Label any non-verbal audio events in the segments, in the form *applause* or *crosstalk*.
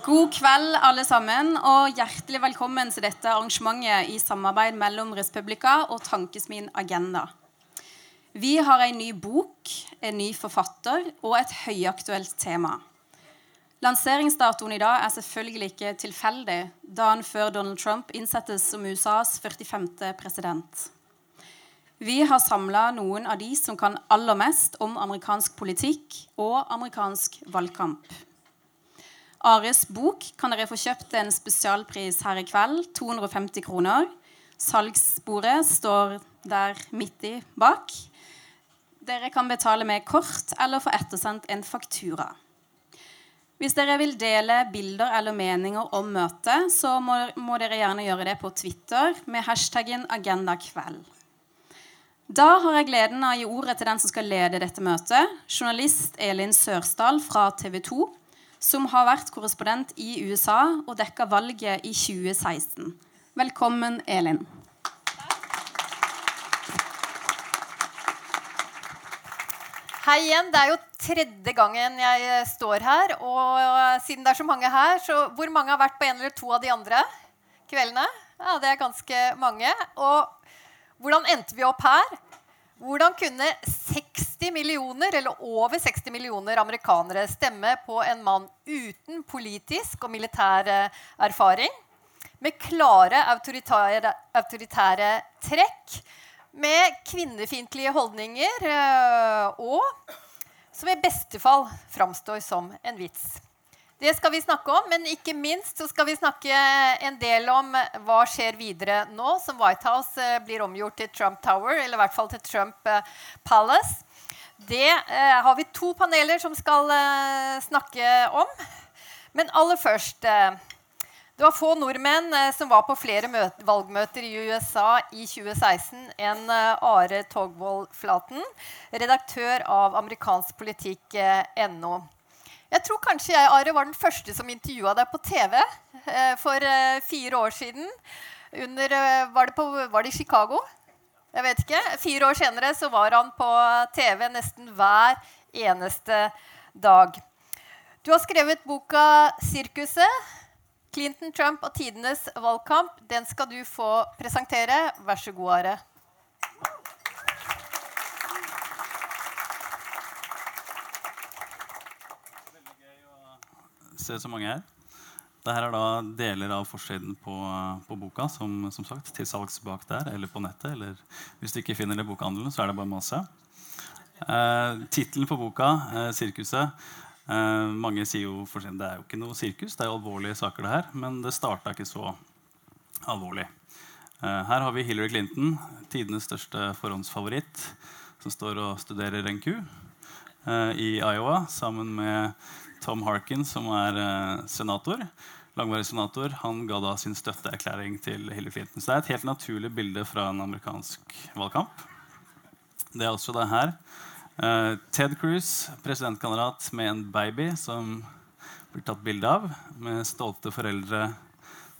God kveld, alle sammen, og hjertelig velkommen til dette arrangementet i samarbeid mellom Respublika og Tankesmien Agenda. Vi har en ny bok, en ny forfatter og et høyaktuelt tema. Lanseringsdatoen i dag er selvfølgelig ikke tilfeldig, dagen før Donald Trump innsettes som USAs 45. president. Vi har samla noen av de som kan aller mest om amerikansk politikk og amerikansk valgkamp. Ares bok kan dere få kjøpt en spesialpris her i kveld. 250 kroner. Salgsbordet står der midt i bak. Dere kan betale med kort eller få ettersendt en faktura. Hvis dere vil dele bilder eller meninger om møtet, så må, må dere gjerne gjøre det på Twitter med hashtaggen 'agendakveld'. Da har jeg gleden av å gi ordet til den som skal lede dette møtet, journalist Elin Sørsdal fra TV 2 som har vært korrespondent i USA og dekka valget i 2016. Velkommen, Elin. Hei igjen. Det er jo tredje gangen jeg står her. Og siden det er så mange her, så hvor mange har vært på en eller to av de andre kveldene? Ja, Det er ganske mange. Og hvordan endte vi opp her? Hvordan kunne 60 millioner, eller over 60 millioner amerikanere stemme på en mann uten politisk og militær eh, erfaring? Med klare autoritære, autoritære trekk, med kvinnefiendtlige holdninger eh, og som i beste fall framstår som en vits. Det skal vi snakke om, men ikke minst så skal vi snakke en del om hva skjer videre nå som White House eh, blir omgjort til Trump Tower, eller i hvert fall til Trump eh, Palace. Det eh, har vi to paneler som skal eh, snakke om. Men aller først eh, Det var få nordmenn eh, som var på flere valgmøter i USA i 2016 enn Are Togvold Flaten, redaktør av amerikanskpolitikk.no. Jeg tror kanskje jeg Are, var den første som intervjua deg på TV eh, for eh, fire år siden. Under, eh, var, det på, var, det i Chicago? Jeg vet ikke. Fire år senere så var han på TV nesten hver eneste dag. Du har skrevet boka 'Sirkuset'. Clinton, Trump og tidenes valgkamp. Den skal du få presentere. Vær så god, Are. Se så mange her. Dette er da deler av forsiden på, på boka som, som, sagt, til salgs bak der, eller på nettet. eller Hvis du ikke finner det i bokhandelen, så er det bare masse. Eh, Tittelen på boka, eh, 'Sirkuset' eh, Mange sier jo for sin, det er jo ikke noe sirkus, det er jo alvorlige saker, det her. Men det starta ikke så alvorlig. Eh, her har vi Hillary Clinton, tidenes største forhåndsfavoritt, som står og studerer NQ eh, i Iowa sammen med Tom Harkin, som er uh, senator, langvarig senator, han ga da sin støtteerklæring til Hillary Clinton. Så det er et helt naturlig bilde fra en amerikansk valgkamp. Det er også det her. Uh, Ted Cruz, presidentkandidat med en baby som blir tatt bilde av, med stolte foreldre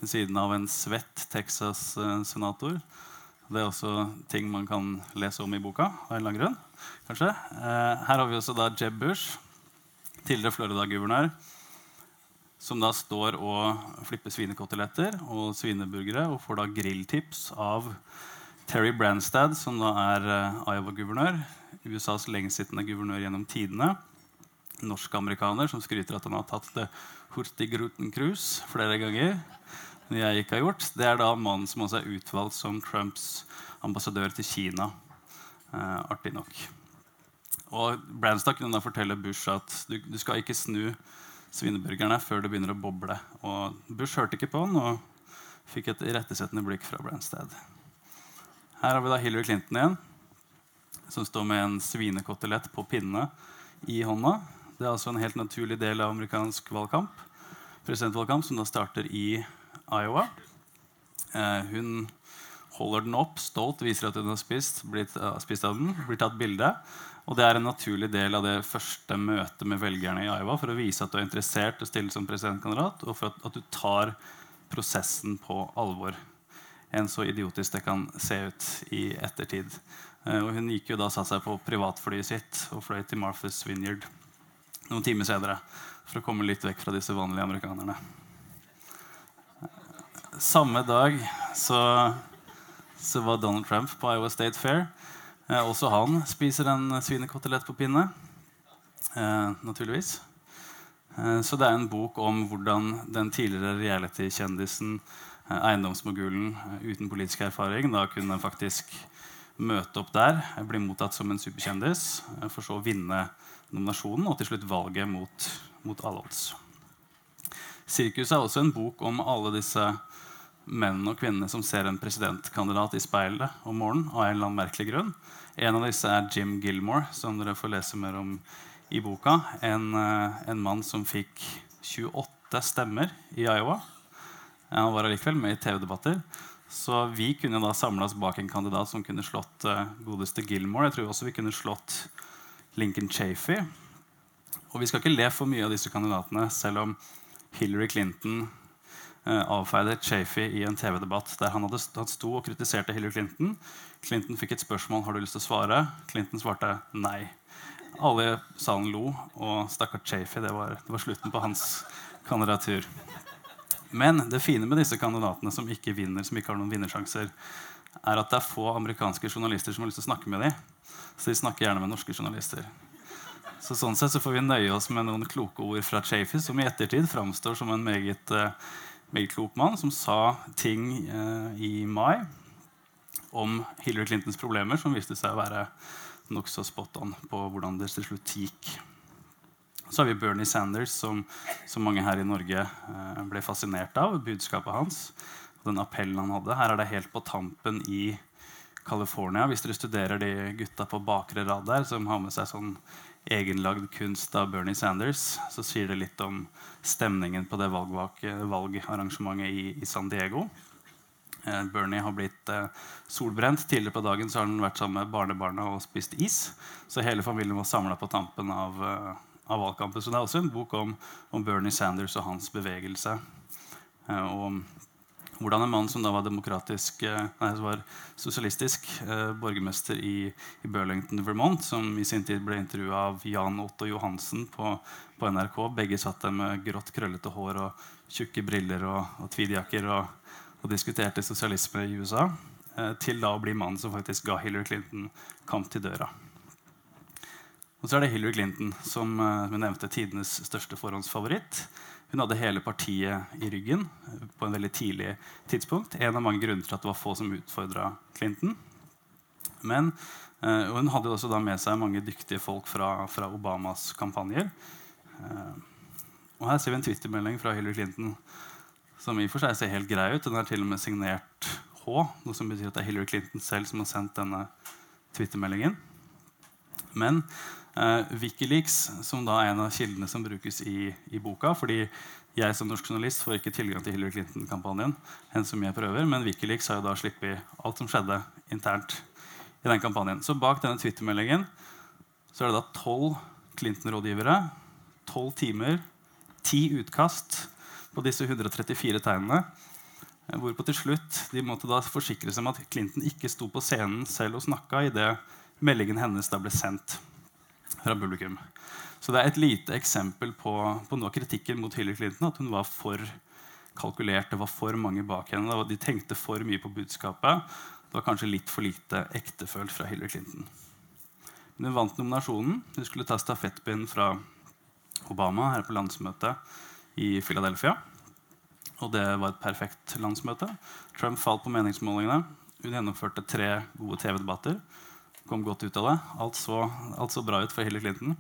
ved siden av en svett Texas-senator. Det er også ting man kan lese om i boka. av en lang grunn, kanskje. Uh, her har vi også da Jeb Bush tidligere Florida-guvernør, som da står og flipper svinekoteletter og svineburgere og får da grilltips av Terry Branstad, som da er uh, Iowa-guvernør, USAs lengstsittende guvernør gjennom tidene. Norsk-amerikaner som skryter at han har tatt det Hurtigruten Cruise flere ganger. Det jeg ikke har gjort. Det er da mannen som også er utvalgt som Trumps ambassadør til Kina. Eh, artig nok. Og Branstad kunne fortelle Bush at du, du, skal ikke snu svineburgerne før det begynner å boble. Og Bush hørte ikke på han og fikk et irettesettende blikk fra Branstad. Her har vi da Hillary Clinton igjen, som står med en svinekotelett på pinne i hånda. Det er altså en helt naturlig del av amerikansk valgkamp, presidentvalgkamp som da starter i Iowa. Eh, hun holder den opp stolt, viser at hun har spist, blitt, uh, spist av den, blir tatt bilde. Og det er en naturlig del av det første møtet med velgerne i Iowa for å vise at du er interessert i å stille som presidentkandidat, og for at, at, du tar prosessen på alvor. Enn så idiotisk det kan se ut i ettertid. Uh, og hun gikk jo da satte seg på privatflyet sitt og fløy til Martha's Vineyard noen timer senere For å komme litt vekk fra disse vanlige amerikanerne. Samme dag så, så var Donald Trump på Iowa State Fair. Eh, også han spiser en svinekotelett på pinne. Eh, naturligvis. Eh, så det er en bok om hvordan den tidligere reality-kjendisen, eh, eiendomsmogulen eh, uten politisk erfaring, da kunne faktisk møte opp der, bli mottatt som en superkjendis, for så å vinne nominasjonen og til slutt valget mot, mot alle odds. 'Sirkus' er også en bok om alle disse mennene og kvinnene som ser en presidentkandidat i speilet om morgenen. av En eller annen merkelig grunn. En av disse er Jim Gilmore, som dere får lese mer om i boka. En, en mann som fikk 28 stemmer i Iowa. Han var allikevel med i TV-debatter. Så vi kunne da samles bak en kandidat som kunne slått uh, godeste Gilmore. Jeg tror også vi kunne slått Lincoln Chafee. Og vi skal ikke le for mye av disse kandidatene, selv om Hillary Clinton avfeide Chafee i en TV-debatt der han hadde han sto og kritiserte Hillary Clinton. Clinton fikk et spørsmål har du lyst til å svare. Clinton svarte nei. Alle i salen lo, og stakkar Chafee, det det var slutten på hans kandidatur. Men det fine med disse kandidatene som ikke vinner, som ikke har noen vinnersjanser, er at det er få amerikanske journalister som har lyst til å snakke med dem. Så de snakker gjerne med norske journalister. Så sånn sett så får vi nøye oss med noen kloke ord fra Chafee, som i ettertid framstår som en meget, klok mann, som sa ting uh, i mai om Hillary Clintons problemer, som viste seg å være nokså spot on på hvordan det til slutt gikk. Så har vi Bernie Sanders, som, som mange her i Norge eh, ble fascinert av. budskapet hans, og den appellen han hadde. Her er det helt på tampen i California. Hvis dere studerer de gutta på bakre rad der, som har med seg sånn egenlagd kunst av Bernie Sanders, så sier det litt om stemningen på det valgarrangementet i, i San Diego. Eh, Bernie har blitt eh, solbrent. Tidligere på dagen så har han vært sammen med barnebarna og spist is. Så hele familien var samla på tampen av uh, av valgkampen. Så det er også en bok om, om Bernie Sanders og hans bevegelse. Eh, og hvordan en mann som da var eh, nei, var sosialistisk eh, borgermester i, i, Burlington, Vermont, som i sin tid ble intervjua av Jan Otto Johansen på, på, NRK. Begge satt der med grått, krøllete hår og tjukke briller og, og tweedjakker og, og, diskuterte sosialisme i USA. Eh, til da å bli mannen som faktisk ga Hillary Clinton kamp til døra. Og så er det Hillary Clinton, som uh, vi nevnte tidenes største forhåndsfavoritt. Hun hadde hele partiet i ryggen eh, på en veldig tidlig tidspunkt. En av mange grunner til at det var få som utfordra Clinton. Men eh, hun hadde også med seg mange dyktige folk fra, fra Obamas kampanjer. Eh, og Her ser vi en twittermelding fra Hillary Clinton som i og for seg ser helt grei ut. Den er til og med signert H, noe som betyr at det er Hillary Clinton selv som har sendt denne twittermeldingen. Men Uh, Wikileaks, som da er en av kildene som brukes i, i, boka fordi jeg som norsk journalist får ikke tilgang til Hillary Clinton-kampanjen. enn som jeg prøver, Men Wikileaks har jo da sluppet alt som skjedde internt i den kampanjen. Så bak denne Twitter-meldingen så er det da tolv Clinton-rådgivere, tolv timer, ti utkast på disse 134 tegnene. Eh, hvorpå til slutt de måtte da forsikre seg om at Clinton ikke sto på scenen selv og snakka idet meldingen hennes da ble sendt fra publikum. Så det er et lite eksempel på, på noe kritikken mot Hillary Clinton. At hun var for kalkulert. Det var for mange bak henne. De tenkte for mye på budskapet. Det var kanskje litt for lite ektefølt fra Hillary Clinton. Men hun vant nominasjonen. Hun skulle ta stafettpinnen fra Obama her på landsmøtet i Philadelphia. Og det var et perfekt landsmøte. Trump falt på meningsmålingene. Hun gjennomførte tre gode TV-debatter kom godt ut av det. Alt så, alt så bra ut for Hillary Clinton.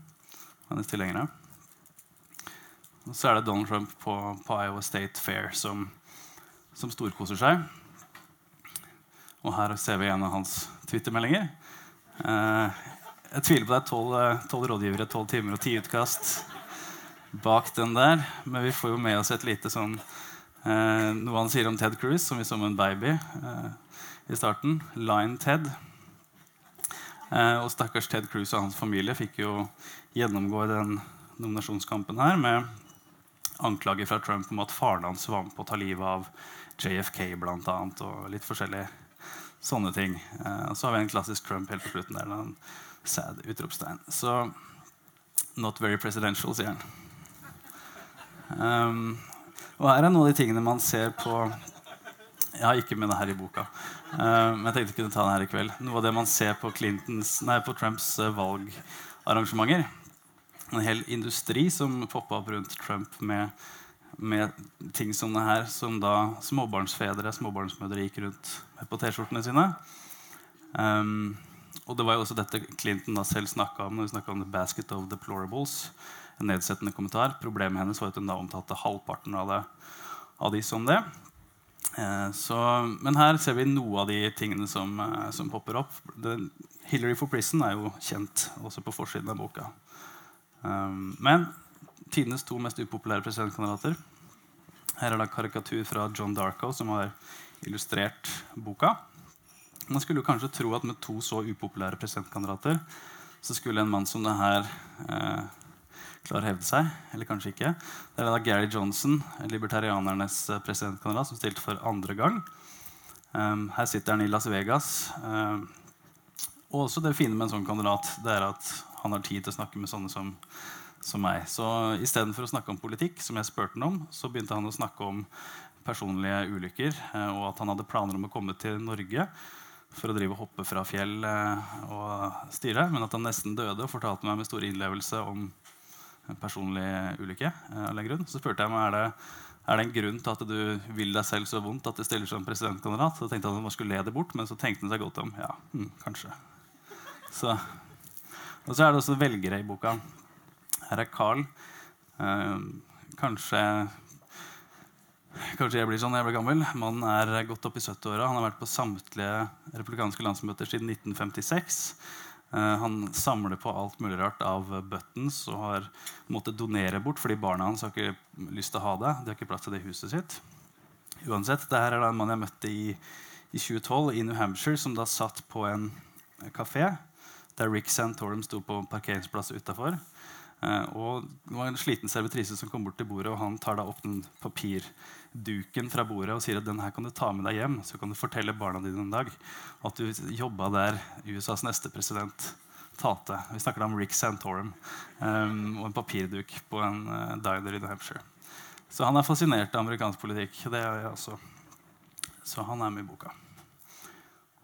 Hennes tilhengere. Og så er det Donald Trump på, på Iowa State Fair som, som, storkoser seg. Og her ser vi en av hans Twitter-meldinger. Eh, jeg tviler på det er tolv rådgivere, tolv timer og ti utkast bak den der. Men vi får jo med oss et lite sånn eh, Noe han sier om Ted Cruz, som vi så med en baby eh, i starten. Line Ted. Eh, og stakkars Ted Cruz og hans familie fikk jo gjennomgå den nominasjonskampen her med anklager fra Trump om at faren hans var med på å ta livet av JFK annet, og litt forskjellige sånne ting. Eh, og så har vi en klassisk Trump helt på slutten der. En sad utropstegn. Så not very presidential, sier han. Um, og her er noen av de tingene man ser på Jeg har ikke med det her i boka. Uh, men jeg tenkte jeg kunne ta den her i kveld. Noe av det man ser på, Clintons, nei, på Trumps uh, valgarrangementer. En hel industri som poppa opp rundt Trump med, med ting som det her, som da småbarnsfedre småbarnsmødre gikk rundt med på T-skjortene sine. Um, og det var jo også dette Clinton da selv snakka om når vi om The Basket of Deplorables. En nedsettende kommentar. Problemet hennes var at hun da omtalte halvparten av, det, av de som det. Eh, så, men her ser vi noe av de tingene som, eh, som popper opp. Det, Hillary for Prison er jo kjent også på forsiden av boka. Um, men tidenes to mest upopulære presidentkandidater. Her er det karikatur fra John Darko, som har illustrert boka. Man skulle kanskje tro at med to så upopulære presidentkandidater så skulle en mann som det her eh, klare å hevde seg. Eller kanskje ikke. Det er da Gary Johnson, libertarianernes eh, presidentkandidat, som stilte for andre gang. Um, her sitter han i Las Vegas. Um, og også det fine med en sånn kandidat det er at han har tid til å snakke med sånne som, som meg. Så istedenfor å snakke om politikk, som jeg spurte han om, så begynte han å snakke om personlige ulykker, eh, og at han hadde planer om å komme til Norge for å drive og hoppe fra fjell eh, og styre, men at han nesten døde og fortalte meg med stor innlevelse om personlig ulykke. Eh, av grunn. Så spurte jeg meg er det, er det en grunn til at du vil deg selv så vondt at du stiller som presidentkandidat. Så tenkte han at han skulle le det bort, men så tenkte han seg godt om. Ja, hm, kanskje. Så, og så er det også velgere i boka. Her er Carl. Eh, kanskje Kanskje jeg blir sånn når jeg blir gammel. Mannen er godt opp i 70-åra. Han har vært på samtlige republikanske landsmøter siden 1956. Uh, han samler på alt mulig rart av buttons og har måttet donere bort fordi barna hans har ikke lyst til å ha det. De har ikke plass til det i huset sitt. Uansett, det her er en mann jeg møtte i, i 2012 i New Hampshire, som da satt på en kafé der Rick Santorum sto på parkeringsplass utafor. Og det var en sliten servitrise som kom bort til bordet, og han tar da opp den papirduken fra bordet og sier at den her kan du ta med deg hjem. Så kan du fortelle barna dine en dag at du jobba der USAs neste president talte. Vi snakker da om Rick Santorum um, og en papirduk på en uh, diner i New Hampshire. Så han er fascinert av amerikansk politikk. Det er jeg også. Så han er med i boka.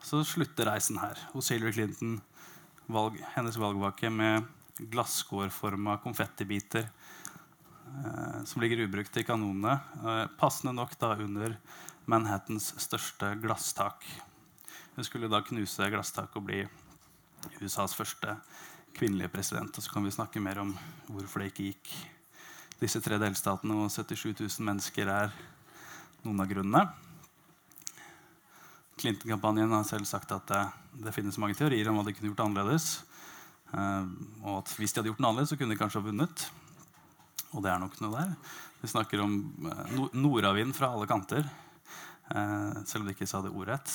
Så slutter reisen her hos Hillary Clinton. Valg, hennes valgvake med glasskårforma konfettibiter som ligger ubrukt i kanonene. Eh, passende nok da under Manhattans største glasstak. Hun skulle da knuse glasstaket og bli USAs første kvinnelige president. Og så kan vi snakke mer om hvorfor det ikke gikk. Disse tre delstatene og 77 000 mennesker er noen av grunnene. Clinton-kampanjen har selv sagt at det, det finnes mange teorier om hva de kunne gjort annerledes. Og at hvis de hadde gjort noe annerledes, så kunne de kanskje ha vunnet. Og det er nok noe der. Vi snakker om uh, nordavind fra alle kanter. Eh, selv om de ikke sa det ordrett.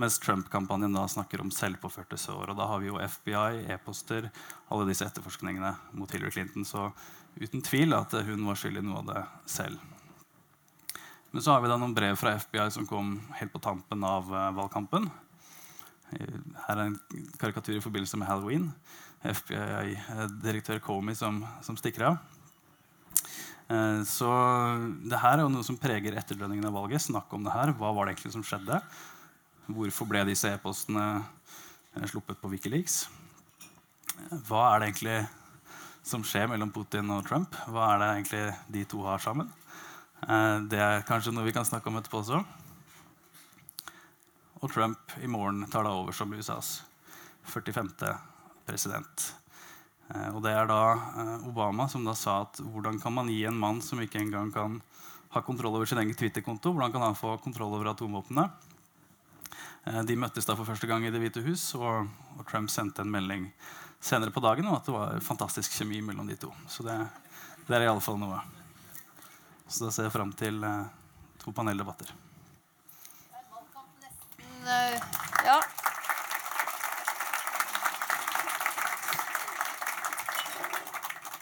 Mens Trump-kampanjen da snakker om selvpåførte sår. Og da har vi jo FBI, e-poster, alle disse etterforskningene mot Hillary Clinton. Så uten tvil at hun var skyld i noe av det selv. Men så har vi da noen brev fra FBI som kom helt på tampen av valgkampen. Her er en karikatur i forbindelse med halloween. FBI-direktør Comey som, som, stikker av. Eh, så det her er jo noe som preger etterdønningene av valget. Snakk om det her. Hva var det egentlig som skjedde? Hvorfor ble disse e-postene eh, sluppet på Wikileaks? Hva er det egentlig som skjer mellom Putin og Trump? Hva er det egentlig de to har sammen? Eh, det er kanskje noe vi kan snakke om etterpå også og Trump i morgen tar da over som USAs 45. president. Eh, og det er da eh, Obama som da sa at hvordan kan man gi en mann som ikke engang kan ha kontroll over sin egen Twitter-konto, hvordan kan han få kontroll over atomvåpnene? Eh, de møttes da for første gang i Det hvite hus, og, og Trump sendte en melding senere på dagen om at det var fantastisk kjemi mellom de to. Så det, det er iallfall noe. Så da ser jeg fram til to paneldebatter. Det er valgkamp nesten. ja.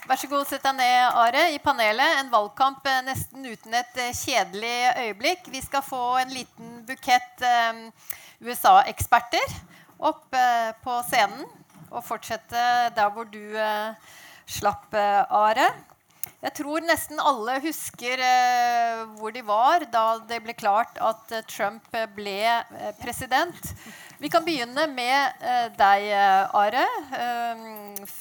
Vær så god, sett deg ned, Are. I panelet en valgkamp eh, nesten uten et eh, kjedelig øyeblikk. Vi skal få en liten bukett eh, USA-eksperter opp eh, på scenen og fortsette der hvor du eh, slapp, uh, Are. Jeg tror nesten alle husker eh, hvor de var da det ble klart at eh, Trump ble eh, president. Vi kan begynne med eh, deg, eh, Are. Eh,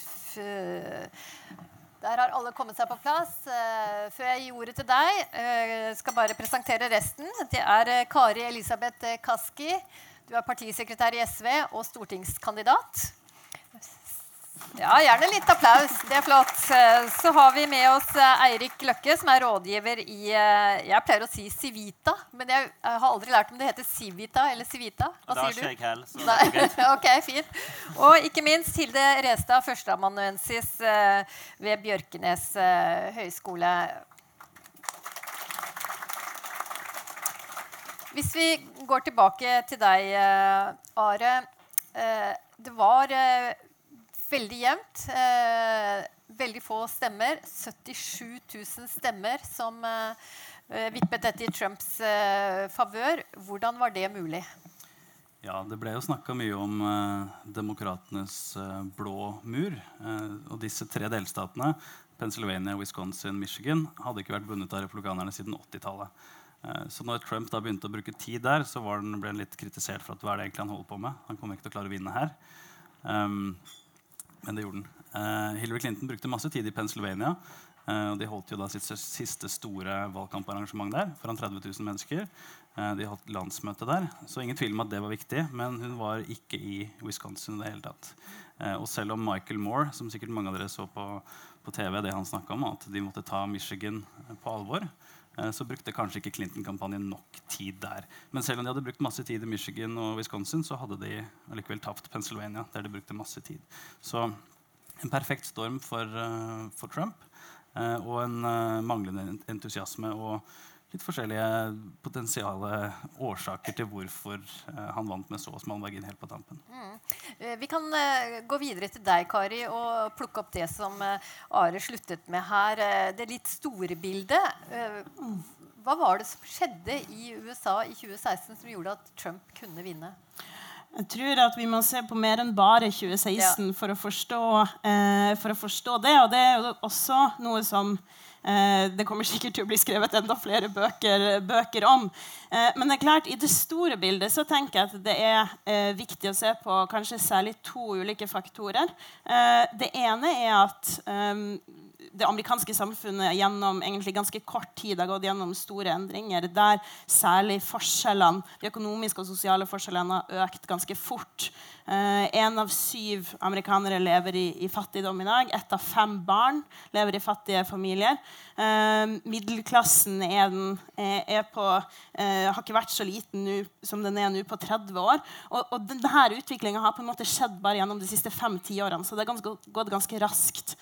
der har alle kommet seg på plass. Uh, før jeg gir ordet til deg, uh, skal bare presentere resten. Det er uh, Kari Elisabeth Kaski. Du er partisekretær i SV og stortingskandidat. Ja, gjerne litt applaus. Det er flott. Så har vi med oss eh, Eirik Løkke, som er rådgiver i eh, Jeg pleier å si Civita, men jeg har aldri lært om det heter Civita eller Civita. Hva sier du? Det har ikke jeg heller. ok, fint. Og ikke minst Hilde Restad, førsteamanuensis eh, ved Bjørkenes høgskole. Hvis vi går tilbake til deg, Are. Det var veldig jevnt. Eh, veldig få stemmer. 77 000 stemmer som eh, vippet dette i Trumps eh, favør. Hvordan var det mulig? Ja, Det ble jo snakka mye om eh, demokratenes eh, blå mur. Eh, og disse tre delstatene, Pennsylvania, Wisconsin, Michigan, hadde ikke vært bundet av republikanerne siden 80-tallet. Eh, så når Trump da begynte å bruke tid der, så den, ble han litt kritisert for at hva er det egentlig han holder på med. Han kommer ikke til å klare å vinne her. Um, men det gjorde den. Uh, Hillary Clinton brukte masse tid i Pennsylvania. Uh, De holdt jo da sitt siste store valgkamparrangement der foran 30 000 mennesker. Uh, de holdt landsmøte der, så ingen tvil om at det var viktig. Men hun var ikke i Wisconsin i det hele tatt. og selv om Michael Moore, som sikkert mange av dere så på, på TV, det han om, at de måtte ta Michigan på alvor, så brukte kanskje ikke Clinton-kampanjen nok tid der. Men selv om de hadde brukt masse tid i Michigan og Wisconsin, så hadde de allikevel tapt Pennsylvania, der de brukte masse tid. Så en perfekt storm for, uh, for Trump. Uh, og en manglende entusiasme og litt forskjellige potensiale årsaker til hvorfor han vant med så smal margin helt på tampen. Mm. Vi kan gå videre til deg, Kari, og plukke opp det som Are sluttet med her. det litt store bildet. Hva var det som skjedde i USA i 2016 som gjorde at Trump kunne vinne? Jeg tror at vi må se på mer enn bare 2016 ja. for, å forstå, eh, for, å forstå, det. Og det er jo også noe som eh, det kommer sikkert til å bli skrevet enda flere bøker, bøker om. Eh, men det er klart, i det store bildet så tenker jeg at det er eh, viktig å se på kanskje særlig to ulike faktorer. Eh, det ene er at eh, det amerikanske samfunnet gjennom egentlig ganske kort tid har gått gjennom store endringer, der særlig forskjellene, de økonomiske og sosiale forskjellene har økt ganske fort. Én eh, av syv amerikanere lever i, i, fattigdom i dag. Ett av fem barn lever i fattige familier. Eh, middelklassen er, den, er, er på, eh, har ikke vært så liten nu, som den er nå på 30 år. Og, og denne utviklinga har på en måte skjedd bare gjennom de siste fem tiårene. Så det har gått ganske raskt.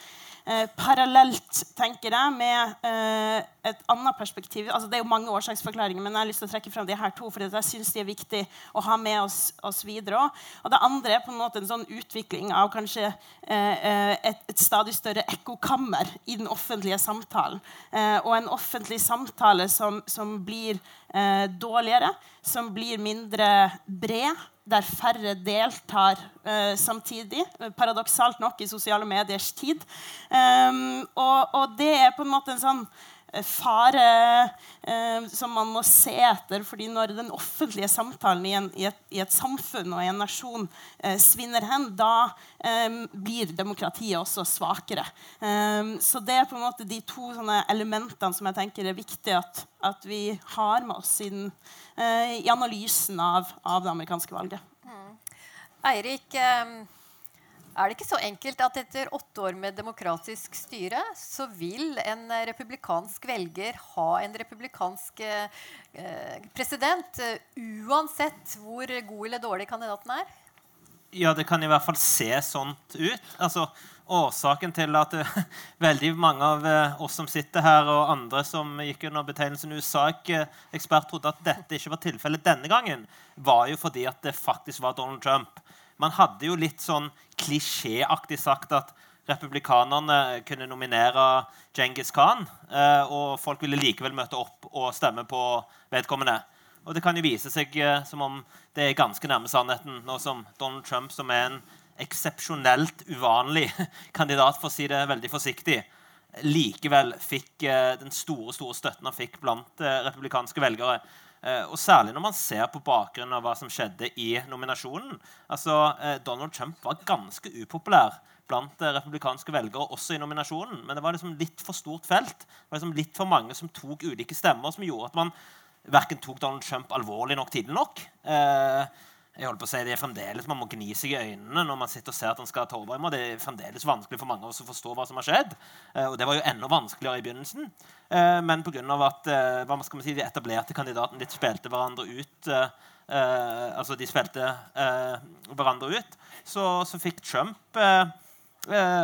Eh, parallelt tenker jeg, med eh, et annet perspektiv. Altså, det er jo mange årsaksforklaringer, men jeg har lyst til å trekke frem de her to. for jeg synes de er viktig å ha med oss, oss videre også. Og det andre er på en måte en sånn utvikling av kanskje eh, eh et, et, stadig større ekkokammer i den offentlige samtalen. Eh, og en offentlig samtale som, som blir dårligere, som blir mindre bred der færre deltar uh, samtidig. Paradoksalt nok i sosiale mediers tid. Um, og, og, det er på en måte en sånn eh, fare eh, som man må se etter. fordi når den offentlige samtalen i, en, i, et, i et, samfunn og i en nasjon eh, svinner hen, da eh, blir demokratiet også svakere. Um, så det er på en måte de to elementene som jeg tenker er viktig at, at vi har med oss i den Eh, i analysen av, av, det amerikanske valget. Mm. Eirik, eh, er det ikke så enkelt at etter åtte år med demokratisk styre, så vil en republikansk velger ha en republikansk eh, president, uansett hvor god eller dårlig kandidaten er? Ja, det kan i hvert fall se sånt ut. Altså, årsaken til at *laughs* veldig mange av oss som sitter her, og andre som gikk under betegnelsen USA-ekspert, trodde at dette ikke var tilfellet denne gangen, var jo fordi at det faktisk var Donald Trump. Man hadde jo litt sånn klisjéaktig sagt at republikanerne kunne nominere Genghis Khan, uh, og folk ville likevel møte opp og stemme på vedkommende. Og det kan jo vise seg som om det er ganske nærme sannheten, nå som Donald Trump, som er en eksepsjonelt uvanlig *laughs* kandidat, for å si det veldig forsiktig, likevel fikk eh, den store store støtten han fikk blant eh, republikanske velgere. Eh, og Særlig når man ser på bakgrunn av hva som skjedde i nominasjonen. Altså, Donald Trump var ganske upopulær blant republikanske velgere også i nominasjonen. Men det var liksom litt for stort felt. Det var liksom litt for mange som tok ulike stemmer, som gjorde at man verken tok Donald Trump alvorlig nok tidlig nok. Eh, jeg holdt på å si, det er fremdeles, Man må gni seg i øynene når man sitter og ser at han skal ta over. Det er fremdeles vanskelig for mange av oss å forstå hva som har skjedd. Eh, og det var jo enda vanskeligere i begynnelsen. Eh, men pga. at eh, hva skal man si, de etablerte kandidatene litt spilte hverandre ut altså de spilte hverandre ut, så, så fikk Trump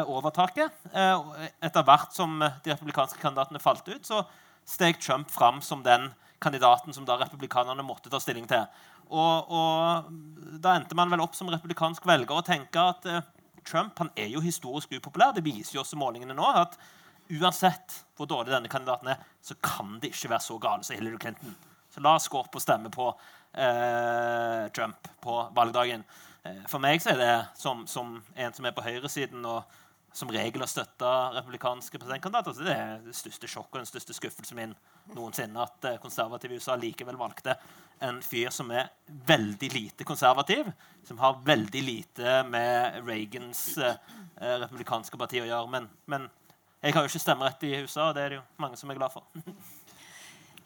overtaket. etter hvert som de republikanske kandidatene falt ut, så steg Trump fram som den kandidaten som da republikanerne måtte ta stilling til. Og, og, da endte man vel opp som republikansk velger og tenke at eh, Trump han er jo historisk upopulær. Det viser jo også målingene nå. at Uansett hvor dårlig denne kandidaten er, så kan det ikke være så gale som Hillary Clinton. Så la oss gå opp og stemme på eh, Trump på valgdagen. Uh, for meg så er det som, som en som er på høyresiden og som regel har støtta republikanske presidentkandidater. Så det er det største sjokket og den største skuffelsen min noensinne at konservative USA likevel valgte en fyr som er veldig lite konservativ, som har veldig lite med Reagans eh, republikanske parti å gjøre. Men, men, jeg har jo ikke stemmerett i USA, og det er det jo mange som er glad for.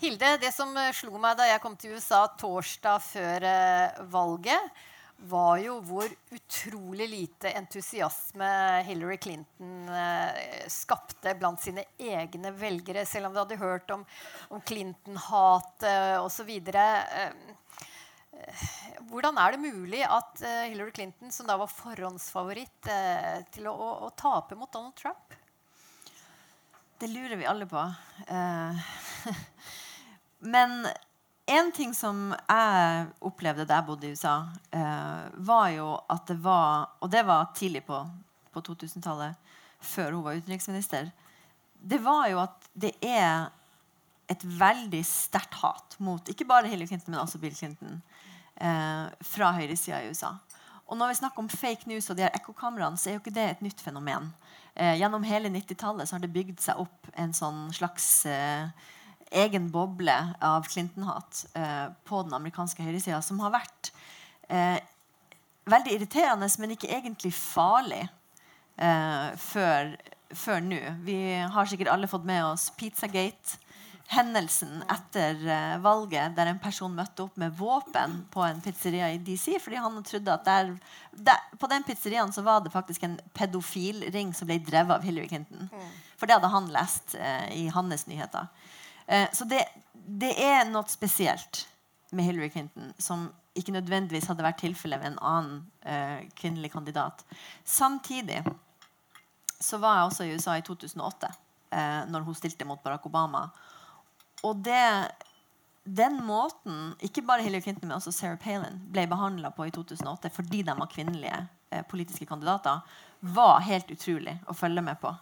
Hilde, det som slo meg da jeg kom til USA torsdag før eh, valget, var jo hvor utrolig lite entusiasme Hillary Clinton eh, skapte blant sine egne velgere, selv om du hadde hørt om, om Clinton-hat eh, osv. Hvordan er det mulig at eh, Hillary Clinton, som da var forhåndsfavoritt, eh, til å, å, å, tape mot Donald Trump? Det lurer vi alle på. *laughs* Men en ting som jeg opplevde da jeg bodde i USA, eh, var jo at det var Og det var tidlig på, på 2000-tallet, før hun var utenriksminister. Det var jo at det er et veldig sterkt hat mot ikke bare Hillary Clinton, men også Bill Clinton eh, fra høyresida i USA. Og når vi snakker om fake news og de her ekkokameraene, så er jo ikke det et nytt fenomen. Eh, gjennom hele 90-tallet har det bygd seg opp en sånn slags eh, egen boble av Clinton-hat eh, på den amerikanske høyresida, som har vært eh, veldig irriterende, men ikke egentlig farlig eh, før, før nå. Vi har sikkert alle fått med oss Pizzagate. Hendelsen etter uh, valget der en person møtte opp med våpen på en pizzeria i DC fordi han trodde at der, der, På den pizzeriaen så var det faktisk en pedofilring som ble drevet av Hillary Clinton. Mm. For det hadde han lest uh, i hans nyheter. Eh, så det, det, er noe spesielt med Hillary Clinton som ikke nødvendigvis hadde vært tilfellet med en annen eh, kvinnelig kandidat. Samtidig så var jeg også i USA i 2008, eh, når hun stilte mot Barack Obama. Og det, den måten ikke bare Hillary Clinton, men også Sarah Palin ble behandla på i 2008 fordi de var kvinnelige eh, politiske kandidater, var helt utrolig å følge med på.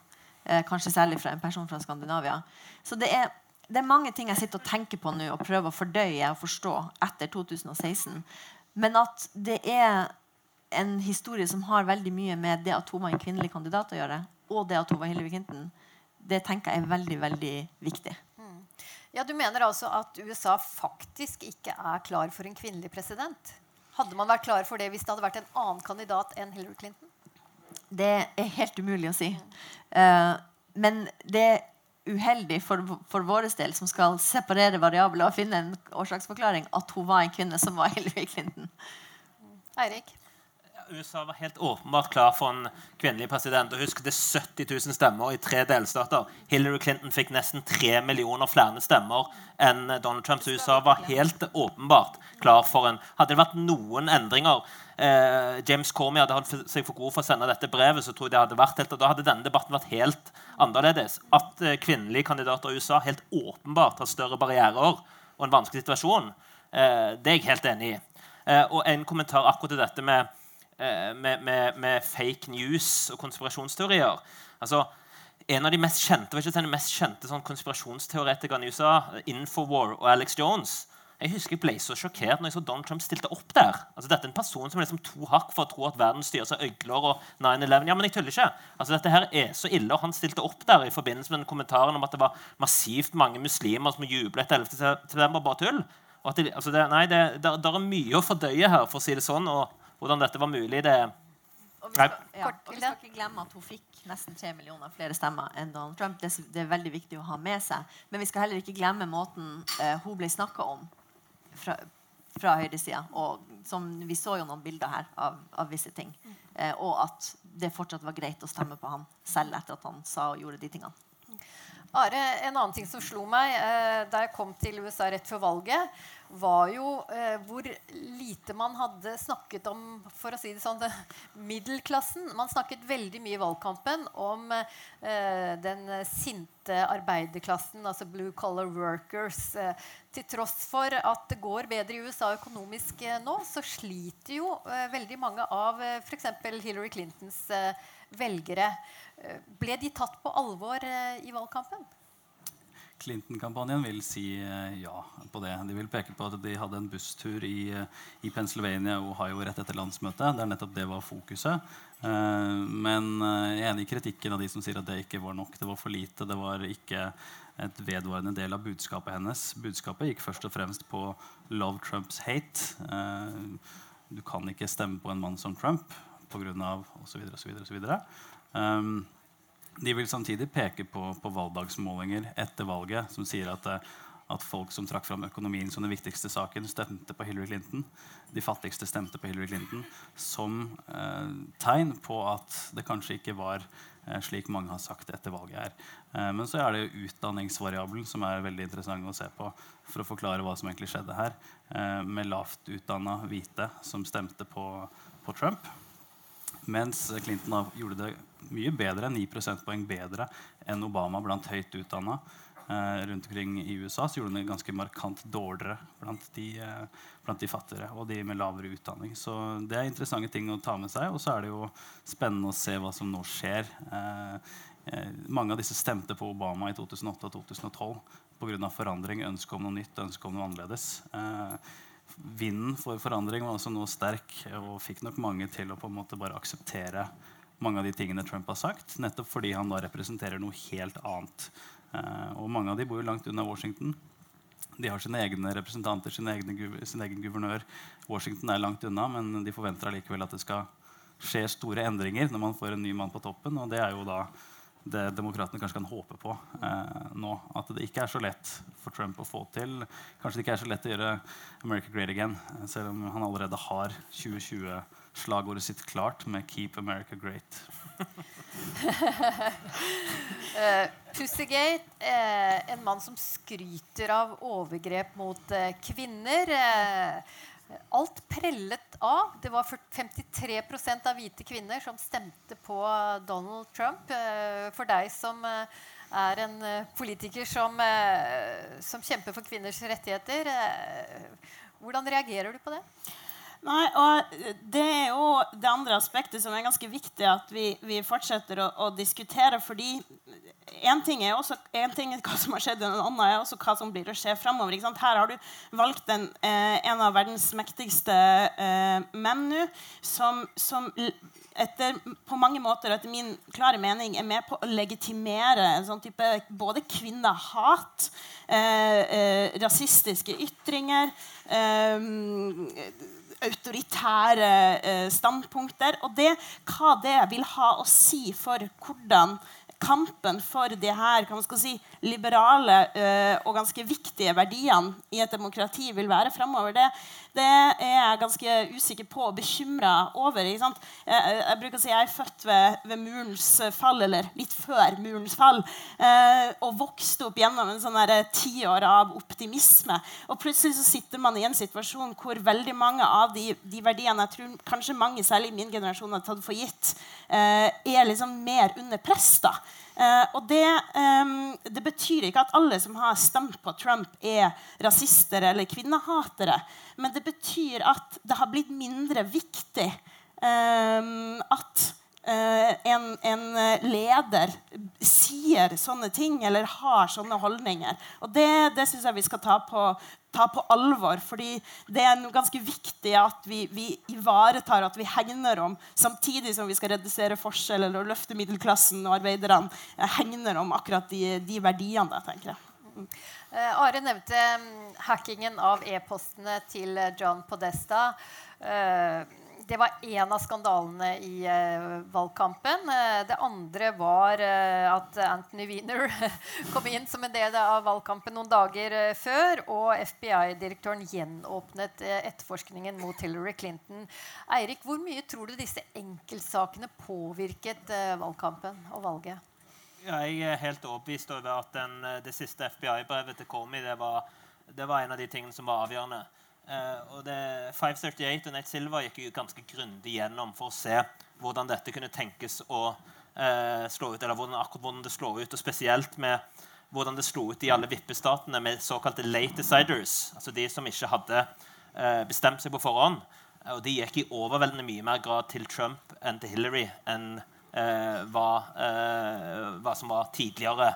Eh, kanskje særlig fra en person fra Skandinavia. Så det er det er mange ting jeg sitter og tenker på nå og prøver å fordøye og forstå etter 2016. Men at det er en historie som har veldig mye med det at hun var en kvinnelig kandidat å gjøre, og det at hun var Hillary Clinton, det tenker jeg er veldig, veldig viktig. Mm. Ja, Du mener altså at USA faktisk ikke er klar for en kvinnelig president? Hadde man vært klar for det hvis det hadde vært en annen kandidat enn Hillary Clinton? Det er helt umulig å si. Uh, men det uheldig for, for vår del, som skal separere variabler og finne en årsaksforklaring, at hun var en kvinne som var Hillary Clinton. Eirik? USA var helt åpenbart klar for en kvinnelig president. og Husk det er 70 000 stemmer i tre delstater. Hillary Clinton fikk nesten tre millioner flere stemmer enn Donald Trump. Så USA var helt åpenbart klar for en Hadde det vært noen endringer eh, James Comey hadde holdt seg for god for å sende dette brevet, så tror jeg det hadde vært helt, og da hadde denne debatten vært helt annerledes. At eh, kvinnelige kandidater i USA helt åpenbart har større barrierer og en vanskelig situasjon, eh, det er jeg helt enig i. Eh, og en kommentar akkurat til dette med, med, med, med fake news og konspirasjonsteorier. Altså, en av de mest kjente, ikke de mest kjente sånn konspirasjonsteoretikerne i USA, Infowar og Alex Jones, Jeg husker jeg ble så sjokkert når jeg så Donald Trump stilte opp der. Altså Dette er en person som er liksom to hakk for å tro at verden styres av øgler og 9-11. Ja, men jeg tuller ikke. Altså Dette her er så ille. Og han stilte opp der i forbindelse med den kommentaren om at det var massivt mange muslimer som jublet etter 11. september. Bare tull. Og at det, altså det, nei, det, der, der er mye å fordøye her, for å si det sånn. Og hvordan dette var mulig, det Og vi skal, ja, og vi skal ikke glemme at hun fikk nesten tre millioner flere stemmer enn Donald Trump. Det, det er veldig viktig å ha med seg. Men vi skal heller ikke glemme måten eh, hun ble snakka om fra, fra høyresida. Vi så jo noen bilder her av, av visse ting. Eh, og at det fortsatt var greit å stemme på han selv etter at han sa og gjorde de tingene. Are, en annen ting som slo meg eh, da jeg kom til USA rett før valget, var jo eh, hvor lite man hadde snakket om for å si det sånn, *laughs* middelklassen. Man snakket veldig mye i valgkampen om eh, den sinte arbeiderklassen, altså blue collar workers. Eh, til tross for at det går bedre i USA økonomisk eh, nå, så sliter jo eh, veldig mange av eh, f.eks. Hillary Clintons eh, velgere. Ble de tatt på alvor i valgkampen? Clinton-kampanjen vil si eh, ja på det. De vil peke på at de hadde en busstur i, eh, i Pennsylvania og Ohio rett etter landsmøtet. Der nettopp det var fokuset. Eh, men jeg er enig i kritikken av de som sier at det ikke var nok. Det var for lite. Det var ikke et vedvarende del av budskapet hennes. Budskapet gikk først og fremst på 'love Trumps hate'. Du kan ikke stemme på en mann som Trump pga. osv. osv. Um, de vil samtidig peke på, på valgdagsmålinger etter valget som sier at, eh, at folk som trakk fram økonomien som den viktigste saken, stemte på Hillary Clinton. De fattigste stemte på Hillary Clinton som eh, tegn på at det kanskje ikke var eh, slik mange har sagt etter valget her. Eh, men så er det utdanningsvariabelen som er veldig interessant å se på for å forklare hva som egentlig skjedde her. Eh, med lavt utdanna hvite som stemte på, på Trump. Mens Clinton gjorde det mye bedre, 9 prosentpoeng bedre enn Obama blant høyt utdanna eh, rundt omkring i USA, så gjorde han det ganske markant dårligere blant de, eh, blant de fattigere og de med lavere utdanning. Så det er interessante ting å ta med seg. Og så er det jo spennende å se hva som nå skjer. Eh, mange av disse stemte på Obama i 2008 og 2012 pga. forandring, ønske om noe nytt, ønske om noe annerledes. Vinden for forandring var altså nå sterk og fikk nok mange til å på en måte bare akseptere mange av de tingene Trump har sagt, nettopp fordi han da representerer noe helt annet. Eh, og mange av de bor jo langt unna Washington. De har sine egne representanter, sin egne, sin egen guvernør. Washington er langt unna, men de forventer allikevel at det skal skje store endringer når man får en ny mann på toppen. Og det er jo da det demokratene kanskje kan håpe på eh, nå. At det ikke er så lett for Trump å få til. Kanskje det ikke er så lett å gjøre America great again, eh, selv om han allerede har 2020-slagordet sitt klart med 'Keep America Great'. *laughs* Eh, Pussygate, eh, en mann som skryter av overgrep mot eh, kvinner. Alt prellet av. Det var 53% av hvite kvinner som stemte på Donald Trump. Eh, for deg som eh, er en eh, politiker som, som kjemper for kvinners rettigheter, hvordan reagerer du på det? Nei, og Det er jo det andre aspektet som er ganske viktig at vi, vi fortsetter å, å diskutere. fordi en ting er også ting er hva som har skjedd, en annen er også hva som blir å skje framover. Her har du valgt en, eh, en av verdens mektigste eh, menn nå, som, som etter, på mange måter etter min klare mening er med på å legitimere en sånn type både kvinnehat, eh, eh, rasistiske ytringer eh, autoritære eh, standpunkter. Og det, hva det vil ha å si for hvordan kampen for de her si, liberale eh, og ganske viktige verdiene i et demokrati vil være fremover, det, det er jeg ganske usikker på og bekymra over. Jeg, jeg bruker å si jeg er født ved, ved murens fall, eller litt før murens fall, eh, og vokste opp gjennom en sånn der tiår av optimisme. Og plutselig så sitter man i en situasjon hvor veldig mange av de, de verdiene jeg tror kanskje mange, særlig i min generasjon, har tatt for gitt, eh, er liksom mer under press. da. Uh, og det, um, det betyr ikke at alle som har stemt på Trump, er rasister eller kvinnehatere. Men det betyr at det har blitt mindre viktig um, at uh, en, en eh, leder sier sånne ting eller har sånne holdninger. Og det, det syns jeg vi skal ta på, ta på alvor. fordi det er ganske viktig at vi, vi ivaretar, at vi hegner om, samtidig som vi skal redusere forskjeller og løfte middelklassen og arbeiderne, eh, hegner om akkurat de, de verdiene. Tenker jeg. Uh, Are nevnte um, hackingen av e-postene til John Podesta. Uh, det var én av skandalene i valgkampen. Det andre var at Anthony Wiener *laughs* kom inn som en del av valgkampen noen dager før. Og FBI-direktøren gjenåpnet etterforskningen mot Hillary Clinton. Eirik, hvor mye tror du disse enkeltsakene påvirket valgkampen og valget? Jeg er helt overbevist over at den, det siste FBI-brevet til Comey det var, det var en av de tingene som var avgjørende. Uh, og det, 538 og Nate Silva gikk jo ganske grundig gjennom for å se hvordan dette kunne tenkes å uh, slå ut, eller hvordan, akkurat hvordan det slår ut, og spesielt med hvordan det slo ut i alle vippestatene med såkalte late deciders, altså de som ikke hadde uh, bestemt seg på forhånd. Og de gikk i overveldende mye mer grad til Trump enn til Hillary enn hva, hva som var tidligere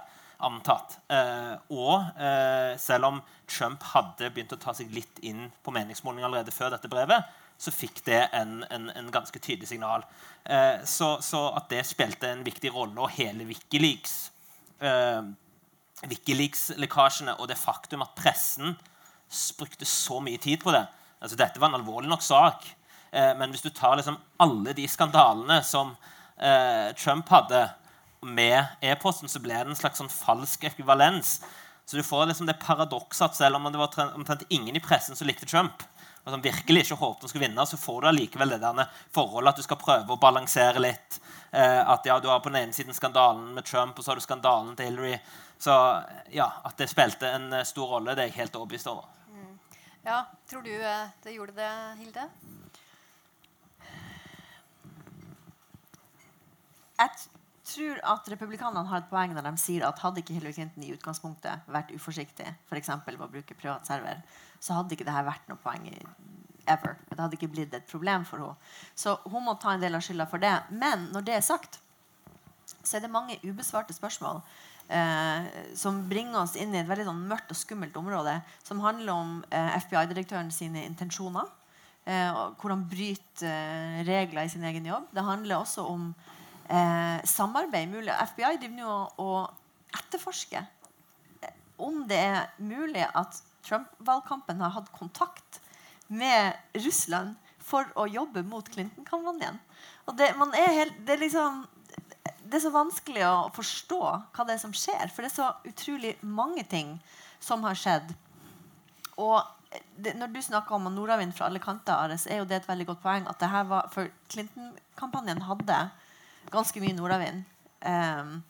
antatt. Eh, og eh, selv om Trump hadde begynt å ta seg litt inn på meningsmåling allerede før dette brevet, så fikk det en, en, en ganske tydelig signal. Eh, så, så, at det spilte en viktig rolle, og hele Wikileaks eh, Wikileaks-lekkasjene og det faktum at pressen brukte så mye tid på det altså Dette var en alvorlig nok sak, eh, men hvis du tar liksom alle de skandalene som eh, Trump hadde med e-posten så ble det en slags sånn falsk ekvivalens. Så du får liksom det paradokset at selv om det var omtrent ingen i pressen som likte Trump, og som virkelig ikke håpet han skulle vinne, så får du allikevel det der forholdet at du skal prøve å balansere litt. Eh, at ja, Du har på den ene siden skandalen med Trump, og så har du skandalen til Hillary. Så ja, At det spilte en eh, stor rolle, det er jeg helt overbevist over. Mm. Ja, Tror du eh, det gjorde det, Hilde? Jeg tror at republikanerne har et poeng når de sier at hadde ikke Hillary Clinton i utgangspunktet vært uforsiktig, f.eks. ved å bruke privat server, så hadde ikke dette vært noe poeng ever. Det hadde ikke blitt et problem for henne. Så hun må ta en del av skylda for det. Men når det er sagt, så er det mange ubesvarte spørsmål eh, som bringer oss inn i et veldig sånn mørkt og skummelt område, som handler om eh, FBI-direktøren sine intensjoner. Eh, og han bryter eh, regler i sin egen jobb. Det handler også om eh, samarbeid mulig. FBI driver nå og etterforsker eh, om det er mulig at Trump-valgkampen har hatt kontakt med Russland for å jobbe mot Clinton-kampanjen. Det, det, er liksom, det, er så vanskelig å forstå hva det er som skjer. For det er så utrolig mange ting som har skjedd. Og det, når du snakker om nordavind fra alle kanter, Ares, er jo det et veldig godt poeng. at det her var, For Clinton-kampanjen hadde ganske mye nordavind. Um,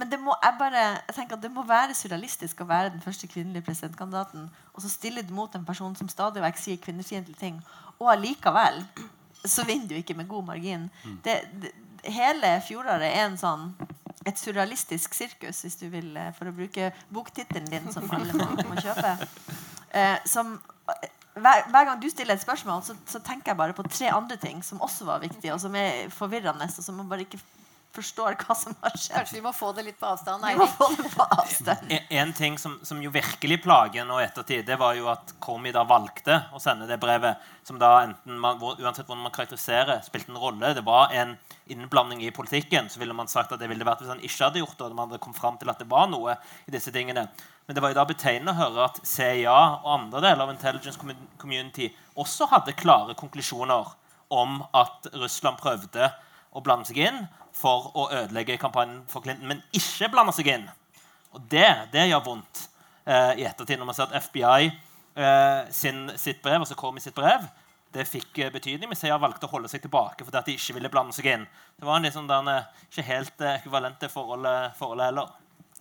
men det må, jeg bare, jeg tenker at det må være surrealistisk å være den første kvinnelige presidentkandidaten og så stille det mot en person som stadig vekk sier kvinnefiendtlige ting, og allikevel så vinner du ikke med god margin. Mm. Det, det, hele fjoråret er en sånn et surrealistisk sirkus, hvis du vil, eh, for å bruke boktittelen din, som alle må, må kjøpe. *laughs* Eh, som hver, hver, gang du stiller et spørsmål, så, så, tenker jeg bare på tre andre ting som også var viktige, og som er forvirrende, og som man bare ikke forstår hva som har skjedd. Kanskje vi må få det litt på avstand? Vi må få det på avstand. En, en ting som, som, jo virkelig plager nå ettertid, det var jo at Komi da valgte å sende det brevet, som da enten man, uansett hvordan man karakteriserer, spilte en rolle. Det var en innblanding i politikken. Så ville man sagt at det ville vært hvis han ikke hadde gjort det, og man hadde kommet fram til at det var noe i disse tingene. Men det var jo da betegnende å høre at CIA og andre deler av intelligence community også hadde klare konklusjoner om at Russland prøvde å blande seg inn for å ødelegge kampanjen for Clinton, men ikke blande seg inn. Og det, det gjør vondt eh, i ettertid når man ser at FBI eh, sin, sitt brev, altså kom i sitt brev, det fikk eh, betydning, men CIA valgte å holde seg tilbake fordi at de ikke ville blande seg inn. Det var en liksom den, ikke helt eh, ekvivalente forholdet, forholdet heller.